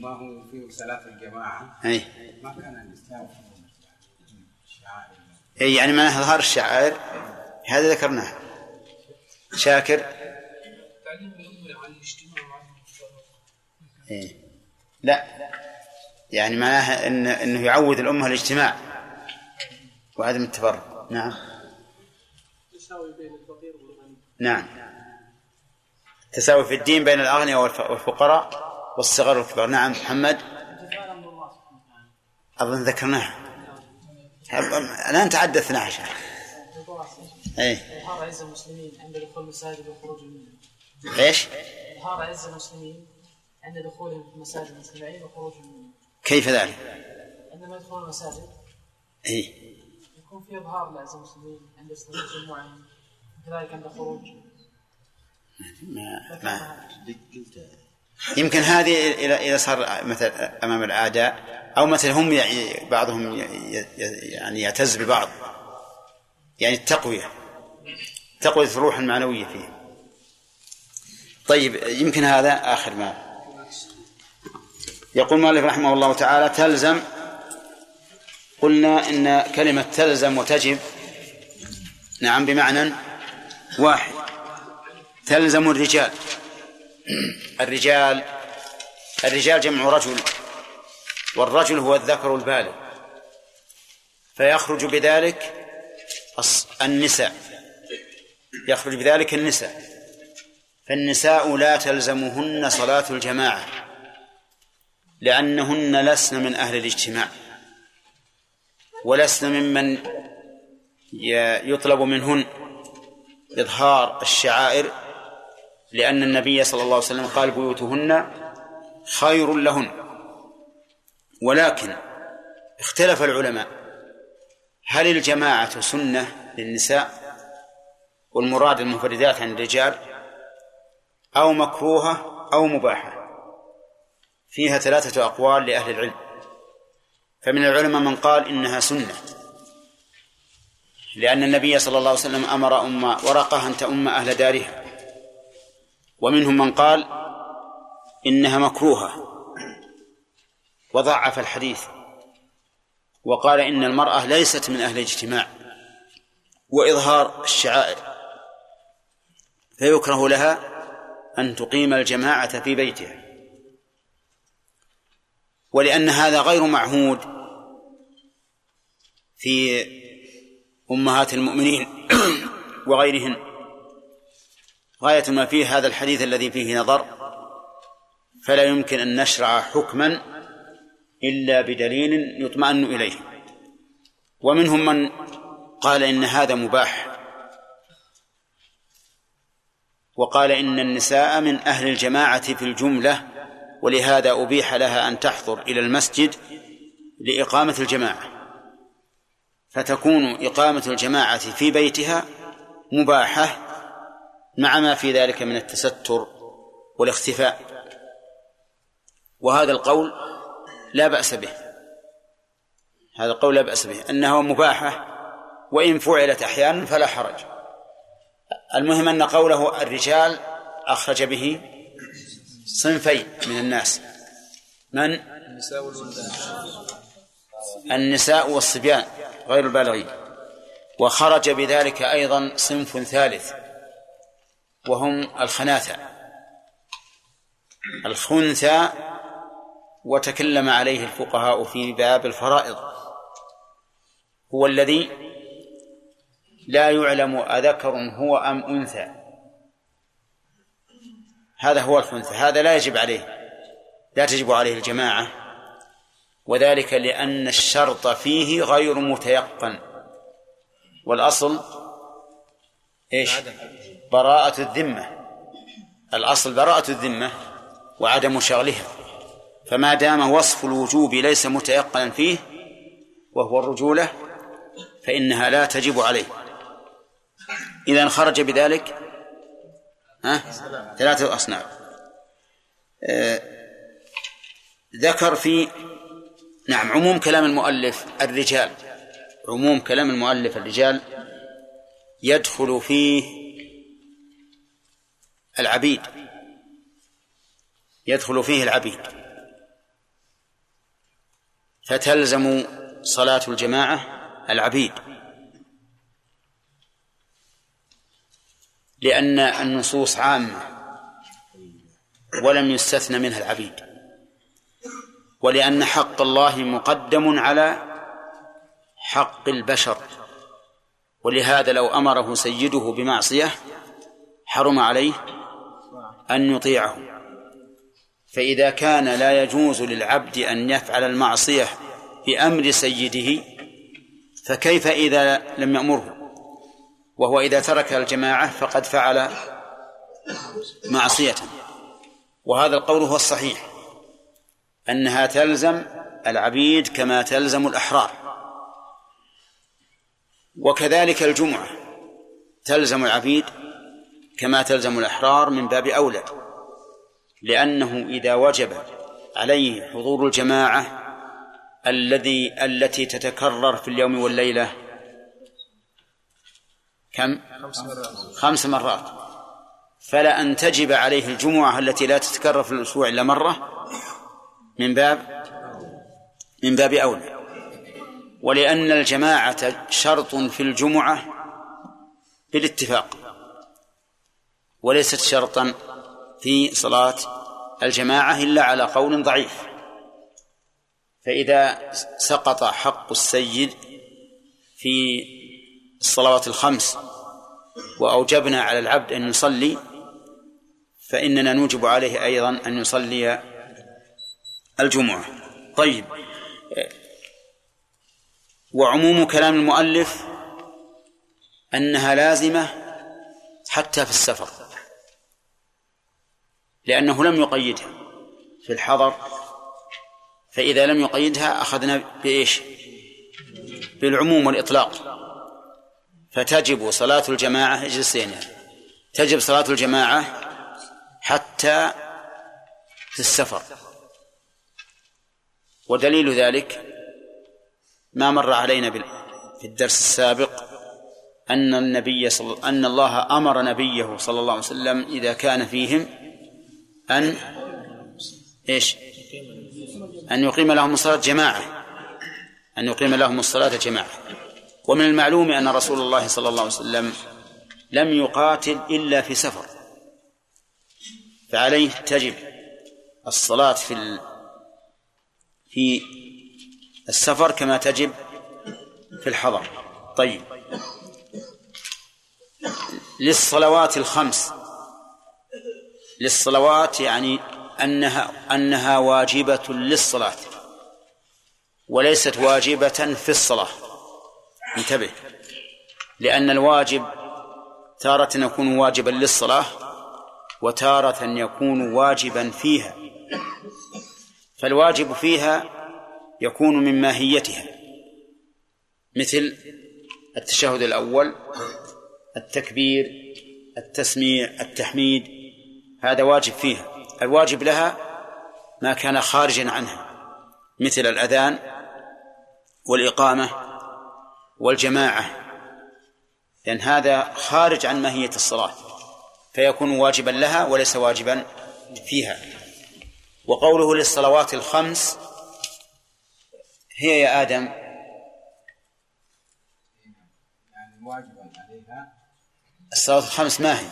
ما هو فيه صلاة الجماعة أي. ما كان الإسلام فيه شعائر أي يعني معناها إظهار الشعائر هذا ذكرناه. شاكر. تعليم الأمة عن الاجتماع وعن إيه. لا. يعني معناها إن إنه يعود الأمة الاجتماع وعدم التفرق. نعم. تساوي بين الفقير والغني. نعم. تساوي في الدين بين الأغنياء والف- والفقراء والصغار والكبار. نعم محمد. أظن ذكرناه. الآن تعدى 12 اي إظهار عز المسلمين عند دخول المساجد والخروج منها إيش؟ إظهار عز المسلمين عند دخولهم في المساجد المجتمعين وخروجهم منها كيف ذلك؟ عندما يدخلون المساجد. اي يكون في إظهار لعز المسلمين عند استمرار جموعهم كذلك عند خروج ما ما يمكن هذه إذا إذا صار مثل أمام الأعداء أو مثل هم يعني بعضهم يعني يعتز ببعض. يعني التقوية. تقوية الروح المعنوية فيه. طيب يمكن هذا آخر ما يقول مالك رحمه الله تعالى تلزم قلنا إن كلمة تلزم وتجب. نعم بمعنى واحد. تلزم الرجال. الرجال الرجال جمع رجل والرجل هو الذكر البالغ. فيخرج بذلك النساء. يخرج بذلك النساء. فالنساء لا تلزمهن صلاة الجماعة لأنهن لسن من أهل الاجتماع. ولسن ممن يطلب منهن إظهار الشعائر لأن النبي صلى الله عليه وسلم قال بيوتهن خير لهن. ولكن اختلف العلماء هل الجماعة سنة للنساء؟ والمراد المفردات عن الرجال أو مكروهة أو مباحة؟ فيها ثلاثة أقوال لأهل العلم. فمن العلماء من قال إنها سنة. لأن النبي صلى الله عليه وسلم أمر أم ورقة أن تؤم أهل دارها. ومنهم من قال إنها مكروهة. وضعف الحديث. وقال إن المرأة ليست من أهل الاجتماع. وإظهار الشعائر. فيكره لها أن تقيم الجماعة في بيتها. ولأن هذا غير معهود في أمهات المؤمنين وغيرهن غاية ما فيه هذا الحديث الذي فيه نظر فلا يمكن أن نشرع حكما إلا بدليل يطمئن إليه. ومنهم من قال إن هذا مباح وقال إن النساء من أهل الجماعة في الجملة ولهذا أبيح لها أن تحضر إلى المسجد لإقامة الجماعة. فتكون إقامة الجماعة في بيتها مباحة مع ما في ذلك من التستر والاختفاء. وهذا القول لا بأس به. هذا القول لا بأس به. أنه مباحة وإن فعلت أحيانا فلا حرج. المهم أن قوله الرجال أخرج به صنفين من الناس. من؟ النساء والصبيان. غير البالغين. وخرج بذلك أيضا صنف ثالث وهم الخناثة. الخنثى وتكلم عليه الفقهاء في باب الفرائض. هو الذي لا يعلم أذكر هو أم أنثى. هذا هو الخنثى هذا لا يجب عليه لا تجب عليه الجماعة وذلك لأن الشرط فيه غير متيقن. والأصل إيش؟ براءة الذمة. الأصل براءة الذمة وعدم شغلها. فما دام وصف الوجوب ليس متيقنا فيه وهو الرجولة فإنها لا تجب عليه. إذا خرج بذلك ها؟ ثلاثة أصناف. آه ذكر في نعم عموم كلام المؤلف الرجال عموم كلام المؤلف الرجال يدخل فيه العبيد يدخل فيه العبيد. فتلزم صلاة الجماعة العبيد. لأن النصوص عامة ولم يستثن منها العبيد. ولأن حق الله مقدم على حق البشر. ولهذا لو أمره سيده بمعصية حرم عليه أن يطيعه. فإذا كان لا يجوز للعبد أن يفعل المعصية بأمر سيده فكيف إذا لم يأمره؟ وهو إذا ترك الجماعة فقد فعل معصية. وهذا القول هو الصحيح. أنها تلزم العبيد كما تلزم الأحرار وكذلك الجمعة تلزم العبيد كما تلزم الأحرار من باب أولى لأنه إذا وجب عليه حضور الجماعة الذي التي تتكرر في اليوم والليلة كم؟ خمس مرات فلا أن تجب عليه الجمعة التي لا تتكرر في الأسبوع إلا مرة من باب من باب أولى. ولأن الجماعة شرط في الجمعة بالاتفاق وليست شرطا في صلاة الجماعة إلا على قول ضعيف. فإذا سقط حق السيد في الصلوات الخمس وأوجبنا على العبد أن يصلي فإننا نوجب عليه أيضا أن يصلي الجمعة. طيب. وعموم كلام المؤلف أنها لازمة حتى في السفر لأنه لم يقيدها في الحضر فإذا لم يقيدها أخذنا بإيش؟ بالعموم والإطلاق. فتجب صلاة الجماعة اجلسين تجب صلاة الجماعة حتى في السفر. ودليل ذلك ما مر علينا في الدرس السابق أن النبي صل... أن الله أمر نبيه صلى الله عليه وسلم إذا كان فيهم أن إيش؟ أن يقيم لهم الصلاة جماعة. أن يقيم لهم الصلاة جماعة. ومن المعلوم أن رسول الله صلى الله عليه وسلم لم يقاتل إلا في سفر. فعليه تجب الصلاة في. في السفر كما تجب في الحضر. طيب. للصلوات الخمس. للصلوات يعني أنها أنها واجبة للصلاة. وليست واجبة في الصلاة. انتبه. لأن الواجب تارة يكون واجبا للصلاة وتارة يكون واجبا فيها. فالواجب فيها يكون من ماهيتها. مثل التشهد الأول التكبير التسميع التحميد هذا واجب فيها. الواجب لها ما كان خارجا عنها مثل الأذان والإقامة والجماعة لأن هذا خارج عن ماهية الصلاة فيكون واجبا لها وليس واجبا فيها. وقوله للصلوات الخمس هي يا آدم. عليها. الصلاة الخمس ما هي؟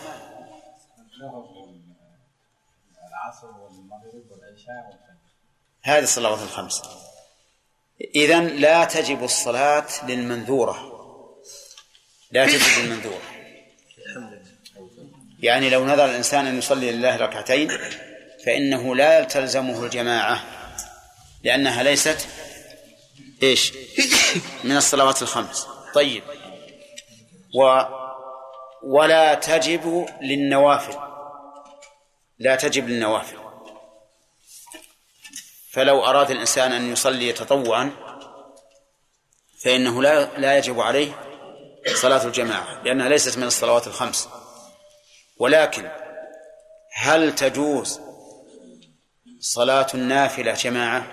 هذه الصلوات الخمس. إذن لا تجب الصلاة للمنذورة. لا تجب للمنذورة. يعني لو نذر الإنسان أن يصلي لله ركعتين فإنه لا تلزمه الجماعة لأنها ليست إيش؟ من الصلوات الخمس. طيب. و ولا تجب للنوافل. لا تجب للنوافل. فلو أراد الإنسان أن يصلي تطوعا فإنه لا لا يجب عليه صلاة الجماعة لأنها ليست من الصلوات الخمس. ولكن هل تجوز صلاة النافلة جماعة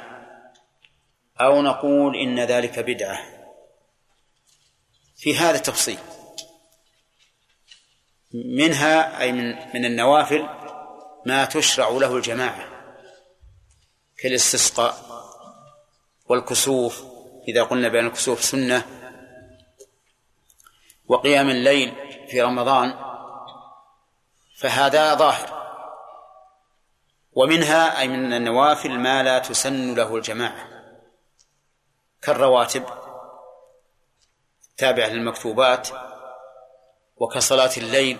أو نقول إن ذلك بدعة. في هذا تفصيل. منها أي من من النوافل ما تشرع له الجماعة كالاستسقاء والكسوف إذا قلنا بأن الكسوف سنة وقيام الليل في رمضان فهذا ظاهر. ومنها أي من النوافل ما لا تسن له الجماعة كالرواتب تابعة للمكتوبات وكصلاة الليل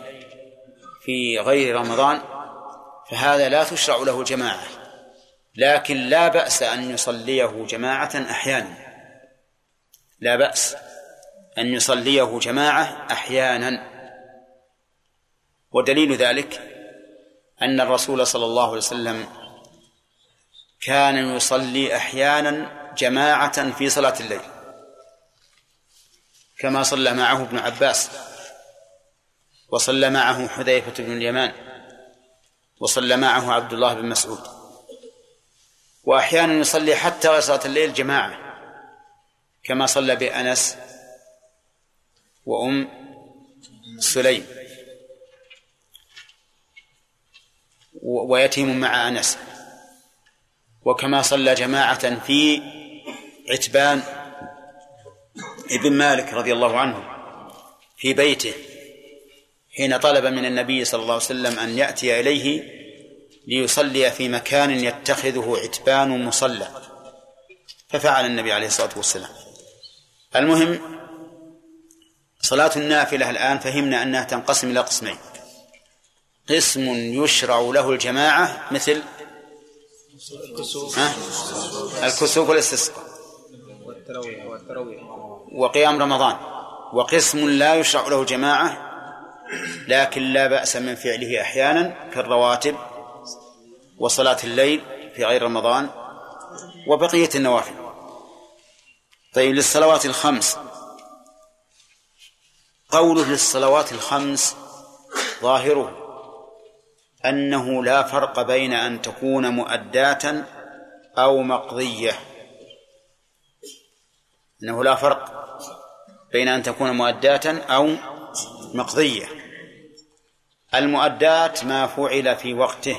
في غير رمضان فهذا لا تشرع له جماعة لكن لا بأس أن يصليه جماعة أحيانا لا بأس أن يصليه جماعة أحيانا. ودليل ذلك أن الرسول صلى الله عليه وسلم كان يصلي أحيانا جماعة في صلاة الليل كما صلى معه ابن عباس وصلى معه حذيفة بن اليمان وصلى معه عبد الله بن مسعود وأحيانا يصلي حتى صلاة الليل جماعة كما صلى بأنس وأم سليم. ويتيم مع أنس. وكما صلى جماعة في عتبان ابن مالك رضي الله عنه في بيته حين طلب من النبي صلى الله عليه وسلم أن يأتي إليه ليصلي في مكان يتخذه عتبان مصلى. ففعل النبي عليه الصلاة والسلام. المهم صلاة النافلة الآن فهمنا أنها تنقسم إلى قسمين. قسم يشرع له الجماعة مثل؟ الكسوف. والاستسقاء. وقيام رمضان. وقسم لا يشرع له الجماعة لكن لا بأس من فعله أحيانا كالرواتب وصلاة الليل في غير رمضان وبقية النوافل. طيب للصلوات الخمس. قوله للصلوات الخمس ظاهره. أنه لا فرق بين أن تكون مؤداة أو مقضية. أنه لا فرق بين أن تكون مؤداة أو مقضية. المؤدات ما فعل في وقته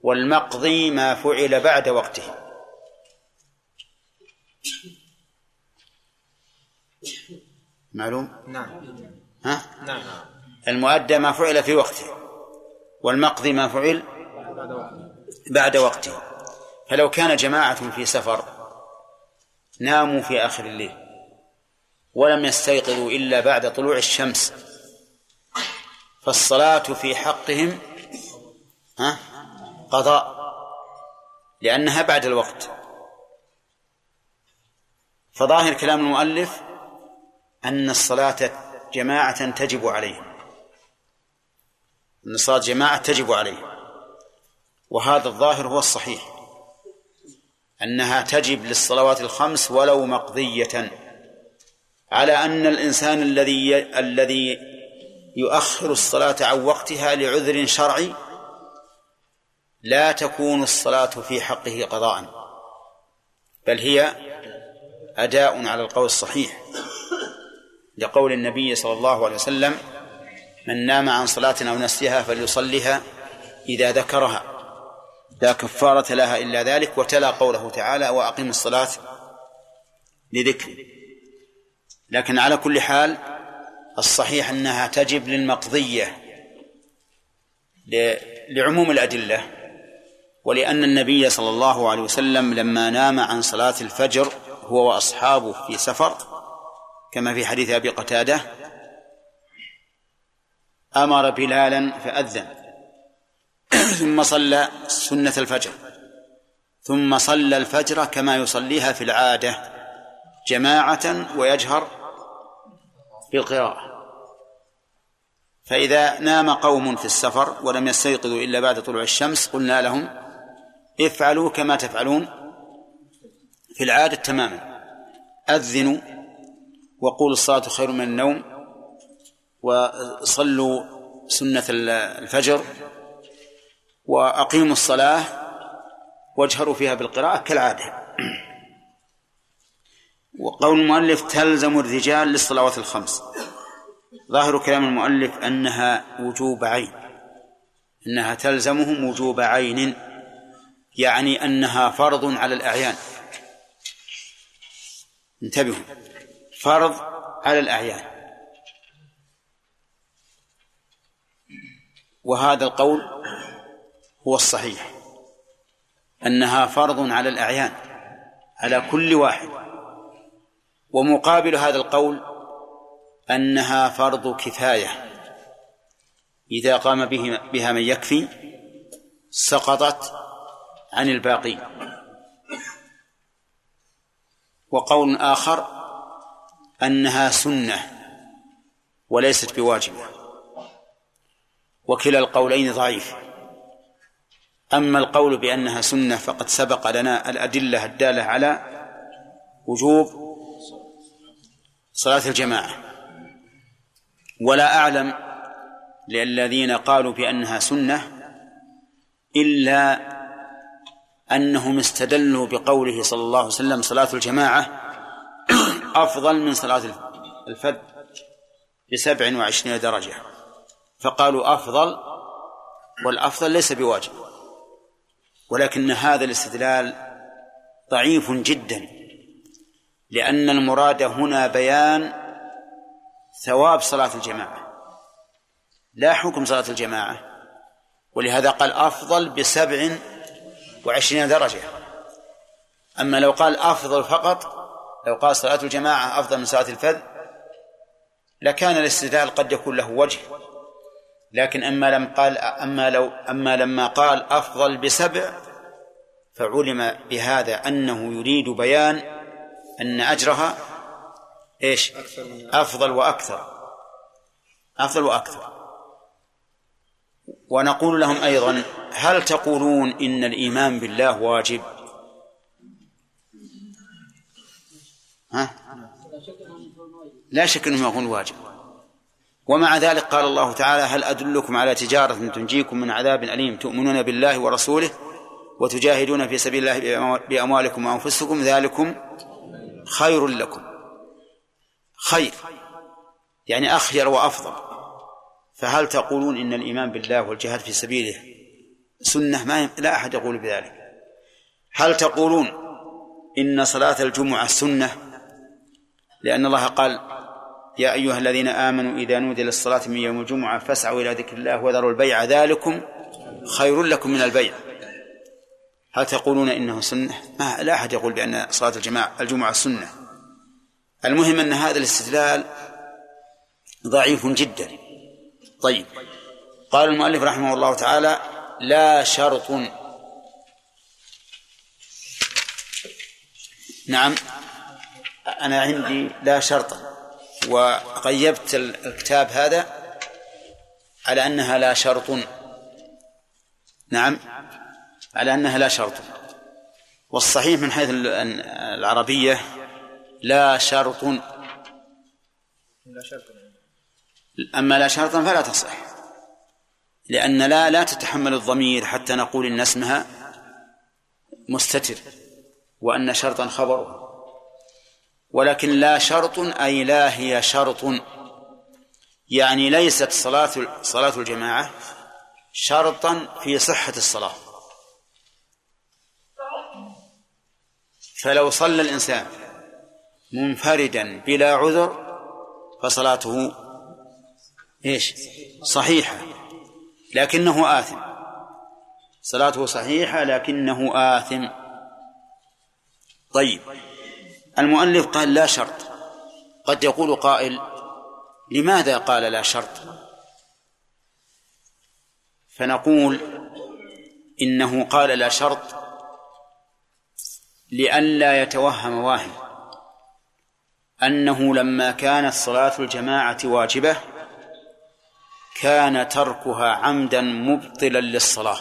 والمقضي ما فعل بعد وقته. معلوم؟ نعم. ها؟ نعم. المؤدى ما فعل في وقته. والمقضي ما فعل بعد وقته. فلو كان جماعة في سفر ناموا في آخر الليل ولم يستيقظوا إلا بعد طلوع الشمس فالصلاة في حقهم ها قضاء لأنها بعد الوقت. فظاهر كلام المؤلف أن الصلاة جماعة تجب عليهم. أن الصلاة جماعة تجب عليهم وهذا الظاهر هو الصحيح. أنها تجب للصلوات الخمس ولو مقضية. على أن الإنسان الذي الذي يؤخر الصلاة عن وقتها لعذر شرعي لا تكون الصلاة في حقه قضاء. بل هي أداء على القول الصحيح. لقول النبي صلى الله عليه وسلم من نام عن صلاة أو نسيها فليصلها إذا ذكرها. لا كفارة لها إلا ذلك وتلا قوله تعالى وأقم الصلاة لذكر لكن على كل حال الصحيح أنها تجب للمقضية لعموم الأدلة ولأن النبي صلى الله عليه وسلم لما نام عن صلاة الفجر هو وأصحابه في سفر كما في حديث أبي قتادة أمر بلالا فأذن. ثم صلى سنة الفجر. ثم صلى الفجر كما يصليها في العادة جماعة ويجهر بالقراءة. فإذا نام قوم في السفر ولم يستيقظوا إلا بعد طلوع الشمس قلنا لهم افعلوا كما تفعلون في العادة تماما. أذنوا وقولوا الصلاة خير من النوم. وصلوا سنة الفجر وأقيموا الصلاة واجهروا فيها بالقراءة كالعادة. وقول المؤلف تلزم الرجال للصلوات الخمس. ظاهر كلام المؤلف أنها وجوب عين. أنها تلزمهم وجوب عين. يعني أنها فرض على الأعيان. انتبهوا. فرض على الأعيان. وهذا القول هو الصحيح. أنها فرض على الأعيان على كل واحد. ومقابل هذا القول أنها فرض كفاية. إذا قام به بها من يكفي سقطت عن الباقين. وقول آخر أنها سنة وليست بواجبة. وكلا القولين ضعيف. أما القول بأنها سنة فقد سبق لنا الأدلة الدالة على وجوب صلاة الجماعة. ولا أعلم للذين قالوا بأنها سنة إلا أنهم استدلوا بقوله صلى الله عليه وسلم صلاة الجماعة أفضل من صلاة الفرد بسبع وعشرين درجة. فقالوا أفضل والأفضل ليس بواجب. ولكن هذا الاستدلال ضعيف جدا لأن المراد هنا بيان ثواب صلاة الجماعة. لا حكم صلاة الجماعة ولهذا قال أفضل بسبع وعشرين درجة. أما لو قال أفضل فقط لو قال صلاة الجماعة أفضل من صلاة الفذ لكان الاستدلال قد يكون له وجه. لكن أما لم قال أما لو أما لما قال أفضل بسبع فعلم بهذا أنه يريد بيان أن أجرها إيش؟ أفضل وأكثر. أفضل وأكثر. ونقول لهم أيضا هل تقولون إن الإيمان بالله واجب؟ ها؟ لا شك أنه يكون واجب. ومع ذلك قال الله تعالى هل أدلكم على تجارة تنجيكم من عذاب أليم؟ تؤمنون بالله ورسوله وتجاهدون في سبيل الله بأموالكم وأنفسكم؟ ذلكم خير لكم. خير يعني أخير وأفضل. فهل تقولون إن الإيمان بالله والجهاد في سبيله سنة؟ ما لا أحد يقول بذلك. هل تقولون إن صلاة الجمعة سنة؟ لأن الله قال يا أيها الذين آمنوا إذا نودي للصلاة من يوم الجمعة فاسعوا إلى ذكر الله وذروا البيع ذلكم خير لكم من البيع. هل تقولون إنه سنة؟ ما لا أحد يقول بأن صلاة الجماعة الجمعة سنة. المهم أن هذا الاستدلال ضعيف جدا. طيب. قال المؤلف رحمه الله تعالى لا شرط. نعم. أنا عندي لا شرطا وقيبت الكتاب هذا على أنها لا شرط. نعم. على أنها لا شرط. والصحيح من حيث العربية لا شرط شرط. أما لا شرطا فلا تصح. لأن لا لا تتحمل الضمير حتى نقول إن اسمها مستتر وأن شرطا خبره. ولكن لا شرط أي لا هي شرط. يعني ليست صلاة صلاة الجماعة شرطا في صحة الصلاة. فلو صلى الإنسان منفردا بلا عذر فصلاته إيش؟ صحيحة. لكنه آثم. صلاته صحيحة لكنه آثم. طيب. المؤلف قال لا شرط. قد يقول قائل لماذا قال لا شرط؟ فنقول إنه قال لا شرط لئلا يتوهم واهم أنه لما كانت صلاة الجماعة واجبة كان تركها عمدا مبطلا للصلاة.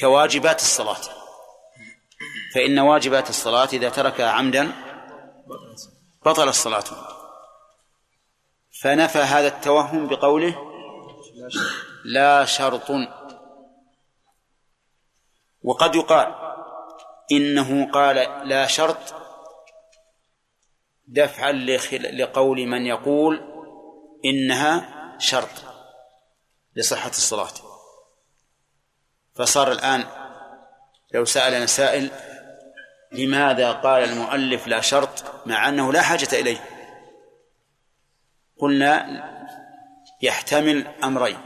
كواجبات الصلاة. فإن واجبات الصلاة إذا تركها عمدا بطل الصلاة. فنفى هذا التوهم بقوله لا شرط. وقد يقال إنه قال لا شرط دفعا لقول من يقول إنها شرط لصحة الصلاة. فصار الآن لو سألنا سائل لماذا قال المؤلف لا شرط مع أنه لا حاجة إليه؟ قلنا يحتمل أمرين.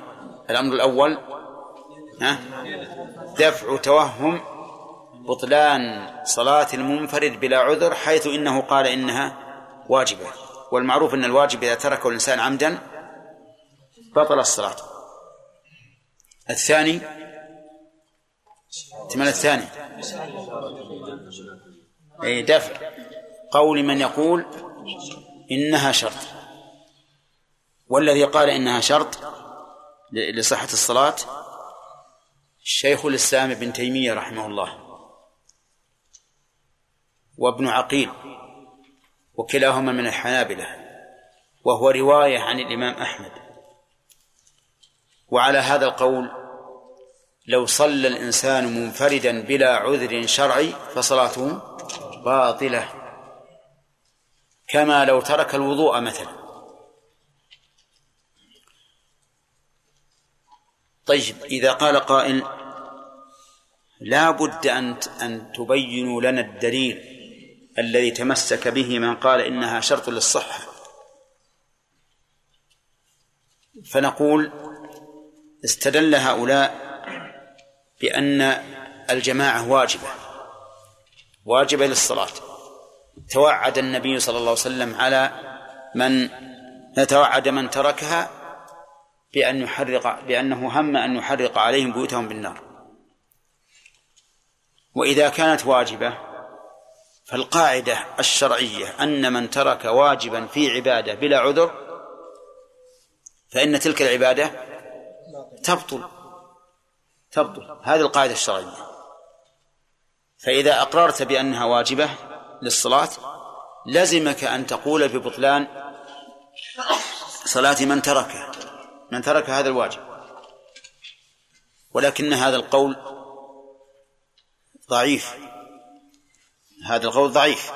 الأمر الأول دفع توهم بطلان صلاة المنفرد بلا عذر حيث إنه قال إنها واجبة. والمعروف أن الواجب إذا تركه الإنسان عمدا بطل الصلاة. الثاني احتمال الثاني. أي دفع. قول من يقول إنها شرط. والذي قال إنها شرط لصحة الصلاة الشيخ الإسلام ابن تيمية رحمه الله وابن عقيل وكلاهما من الحنابلة وهو رواية عن الإمام أحمد. وعلى هذا القول لو صلى الإنسان منفردا بلا عذر شرعي فصلاته باطلة. كما لو ترك الوضوء مثلا. طيب إذا قال قائل لا بد أن أن تبينوا لنا الدليل الذي تمسك به من قال إنها شرط للصحة. فنقول استدل هؤلاء بأن الجماعة واجبة. واجبة للصلاة. توعد النبي صلى الله عليه وسلم على من توعد من تركها بأن يحرق بأنه هم أن يحرق عليهم بيوتهم بالنار. وإذا كانت واجبة فالقاعدة الشرعية أن من ترك واجبا في عبادة بلا عذر فإن تلك العبادة تبطل. تبطل. هذه القاعدة الشرعية. فإذا أقررت بأنها واجبة للصلاة لزمك أن تقول ببطلان صلاة من تركها من ترك هذا الواجب. ولكن هذا القول ضعيف. هذا القول ضعيف.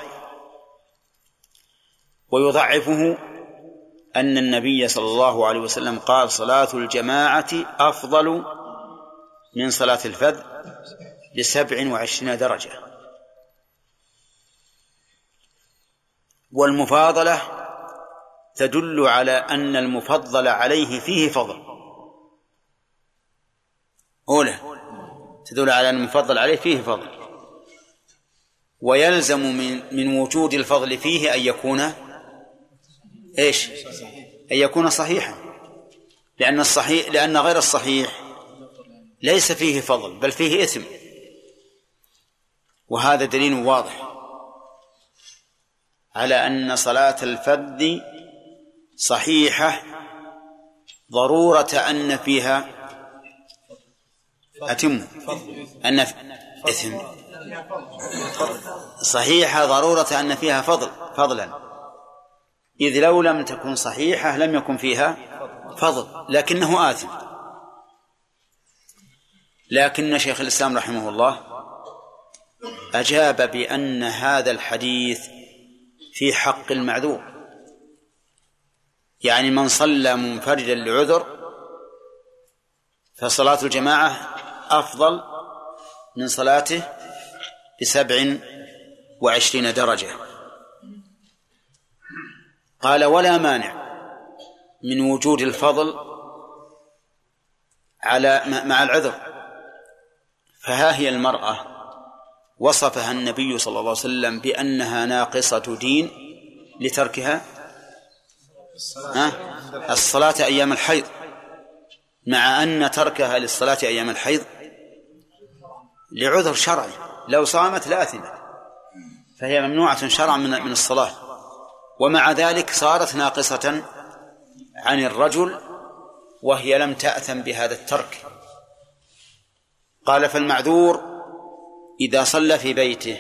ويضعفه أن النبي صلى الله عليه وسلم قال صلاة الجماعة أفضل من صلاة الفذ بسبع وعشرين درجة. والمفاضلة تدل على أن المفضل عليه فيه فضل. أولى تدل على أن المفضل عليه فيه فضل. ويلزم من من وجود الفضل فيه أن يكون إيش؟ أن يكون صحيحا. لأن الصحيح لأن غير الصحيح ليس فيه فضل بل فيه إثم. وهذا دليل واضح على أن صلاة الفرد صحيحة ضرورة أن فيها أتم أن إثم. صحيحة ضرورة أن فيها فضل فضلا. إذ لو لم تكن صحيحة لم يكن فيها فضل لكنه آثم. لكن شيخ الإسلام رحمه الله أجاب بأن هذا الحديث في حق المعذور. يعني من صلى منفردا لعذر فصلاة الجماعة أفضل من صلاته بسبع وعشرين درجة. قال ولا مانع من وجود الفضل على مع العذر. فها هي المرأة وصفها النبي صلى الله عليه وسلم بأنها ناقصة دين لتركها؟ ها؟ الصلاة أيام الحيض. مع أن تركها للصلاة أيام الحيض لعذر شرعي. لو صامت لآثمت فهي ممنوعة شرعا من من الصلاة. ومع ذلك صارت ناقصة عن الرجل وهي لم تأثم بهذا الترك. قال فالمعذور إذا صلى في بيته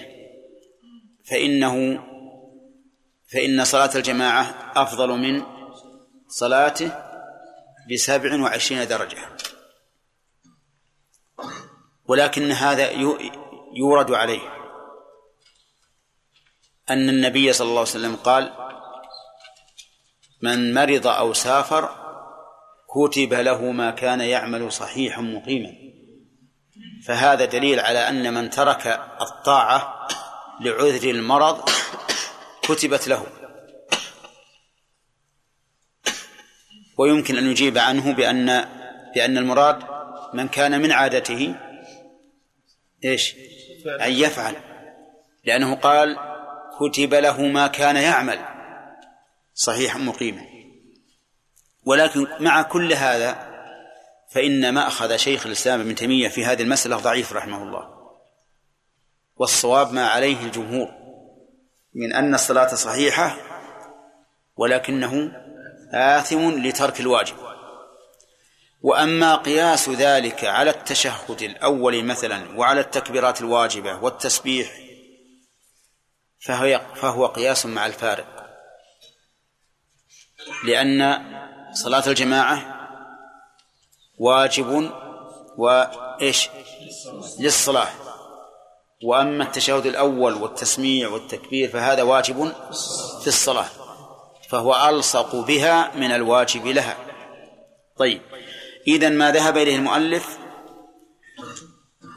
فإنه فإن صلاة الجماعة أفضل من صلاته بسبع وعشرين درجة. ولكن هذا يورد عليه أن النبي صلى الله عليه وسلم قال من مرض أو سافر كتب له ما كان يعمل صحيحا مقيما. فهذا دليل على أن من ترك الطاعة لعذر المرض كتبت له. ويمكن أن يجيب عنه بأن بأن المراد من كان من عادته إيش؟ أن يفعل. لأنه قال كتب له ما كان يعمل. صحيحا مقيما ولكن مع كل هذا فإن ما أخذ شيخ الإسلام ابن تيمية في هذه المسألة ضعيف رحمه الله. والصواب ما عليه الجمهور من أن الصلاة صحيحة ولكنه آثم لترك الواجب. وأما قياس ذلك على التشهد الأول مثلا وعلى التكبيرات الواجبة والتسبيح فهو فهو قياس مع الفارق. لأن صلاة الجماعة واجب وإيش للصلاة. وأما التشهد الأول والتسميع والتكبير فهذا واجب في الصلاة فهو ألصق بها من الواجب لها. طيب إذا ما ذهب إليه المؤلف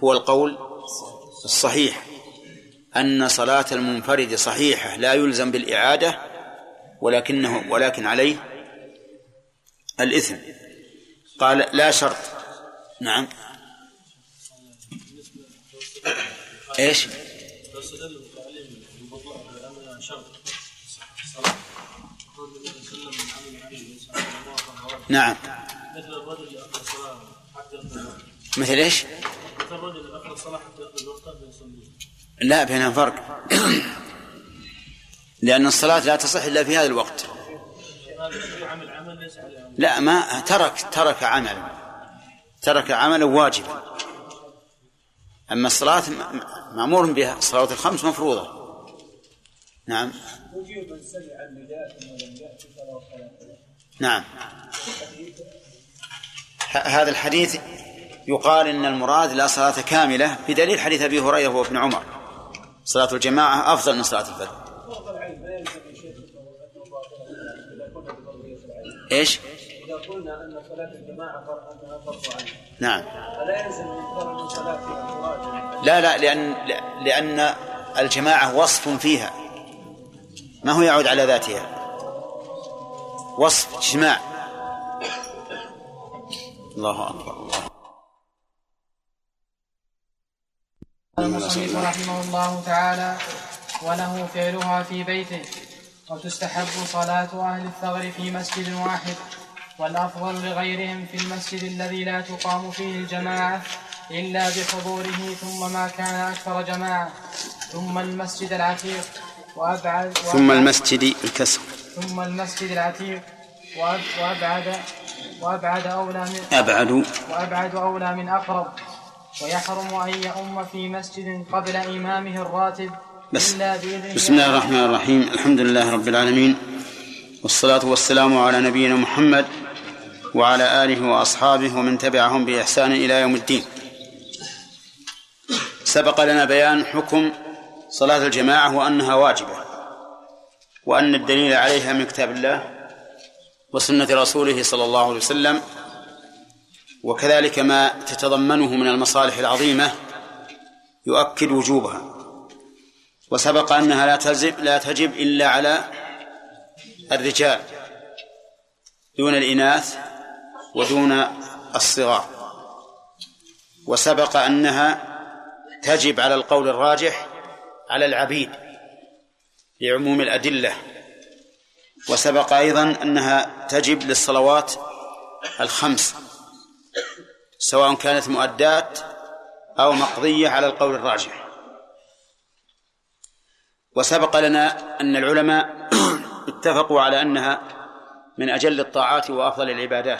هو القول الصحيح أن صلاة المنفرد صحيحة لا يلزم بالإعادة ولكنه ولكن عليه الإثم. قال لا شرط. نعم. إيش؟ نعم. مثل الرجل مثل إيش؟ مثل الرجل الصلاه حتى لا بينها فرق. لأن الصلاة لا تصح إلا في هذا الوقت عمل عمل ليس عليه عمل لا ما ترك ترك عملا ترك عملا واجبا أما الصلاة مأمور بها الصلوات الخمس مفروضة. نعم. من سمع النداء ثم لم يأتي فلا صلاة نعم هذا الحديث يقال إن المراد لا صلاة كاملة بدليل حديث أبي هريرة وابن عمر. صلاة الجماعة أفضل من صلاة الفجر فرض العين لا يلزم من شيء انه باطل اذا كنا إيش؟ إذا قلنا أن صلاة الجماعة فرض أنها فرض عين. نعم. فلا يلزم من صلاة المراد لا لا لأن لأن الجماعة وصف فيها. ما هو يعود على ذاتها؟ وصف اجتماع الله أكبر الله المصنف رحمه الله تعالى وله فعلها في بيته. وتستحب صلاة أهل الثغر في مسجد واحد والأفضل لغيرهم في المسجد الذي لا تقام فيه الجماعة إلا بحضوره ثم ما كان أكثر جماعة ثم المسجد العتيق وأبعد ثم المسجد الكسر. ثم المسجد العتيق وأب- وأبعد وأبعد أولى من أبعد. وأبعد أولى من أقرب ويحرم أن يؤم في مسجد قبل إمامه الراتب بس. بسم الله الرحمن الرحيم. الحمد لله رب العالمين. والصلاة والسلام على نبينا محمد وعلى آله وأصحابه ومن تبعهم بإحسان إلى يوم الدين. سبق لنا بيان حكم صلاة الجماعة وأنها واجبة وأن الدليل عليها من كتاب الله وسنة رسوله صلى الله عليه وسلم وكذلك ما تتضمنه من المصالح العظيمة يؤكد وجوبها. وسبق أنها لا تلزم لا تجب إلا على الرجال دون الإناث ودون الصغار. وسبق أنها تجب على القول الراجح على العبيد لعموم الأدلة. وسبق أيضا أنها تجب للصلوات الخمس سواء كانت مؤدات أو مقضية على القول الراجح. وسبق لنا أن العلماء اتفقوا على أنها من أجل الطاعات وأفضل العبادات.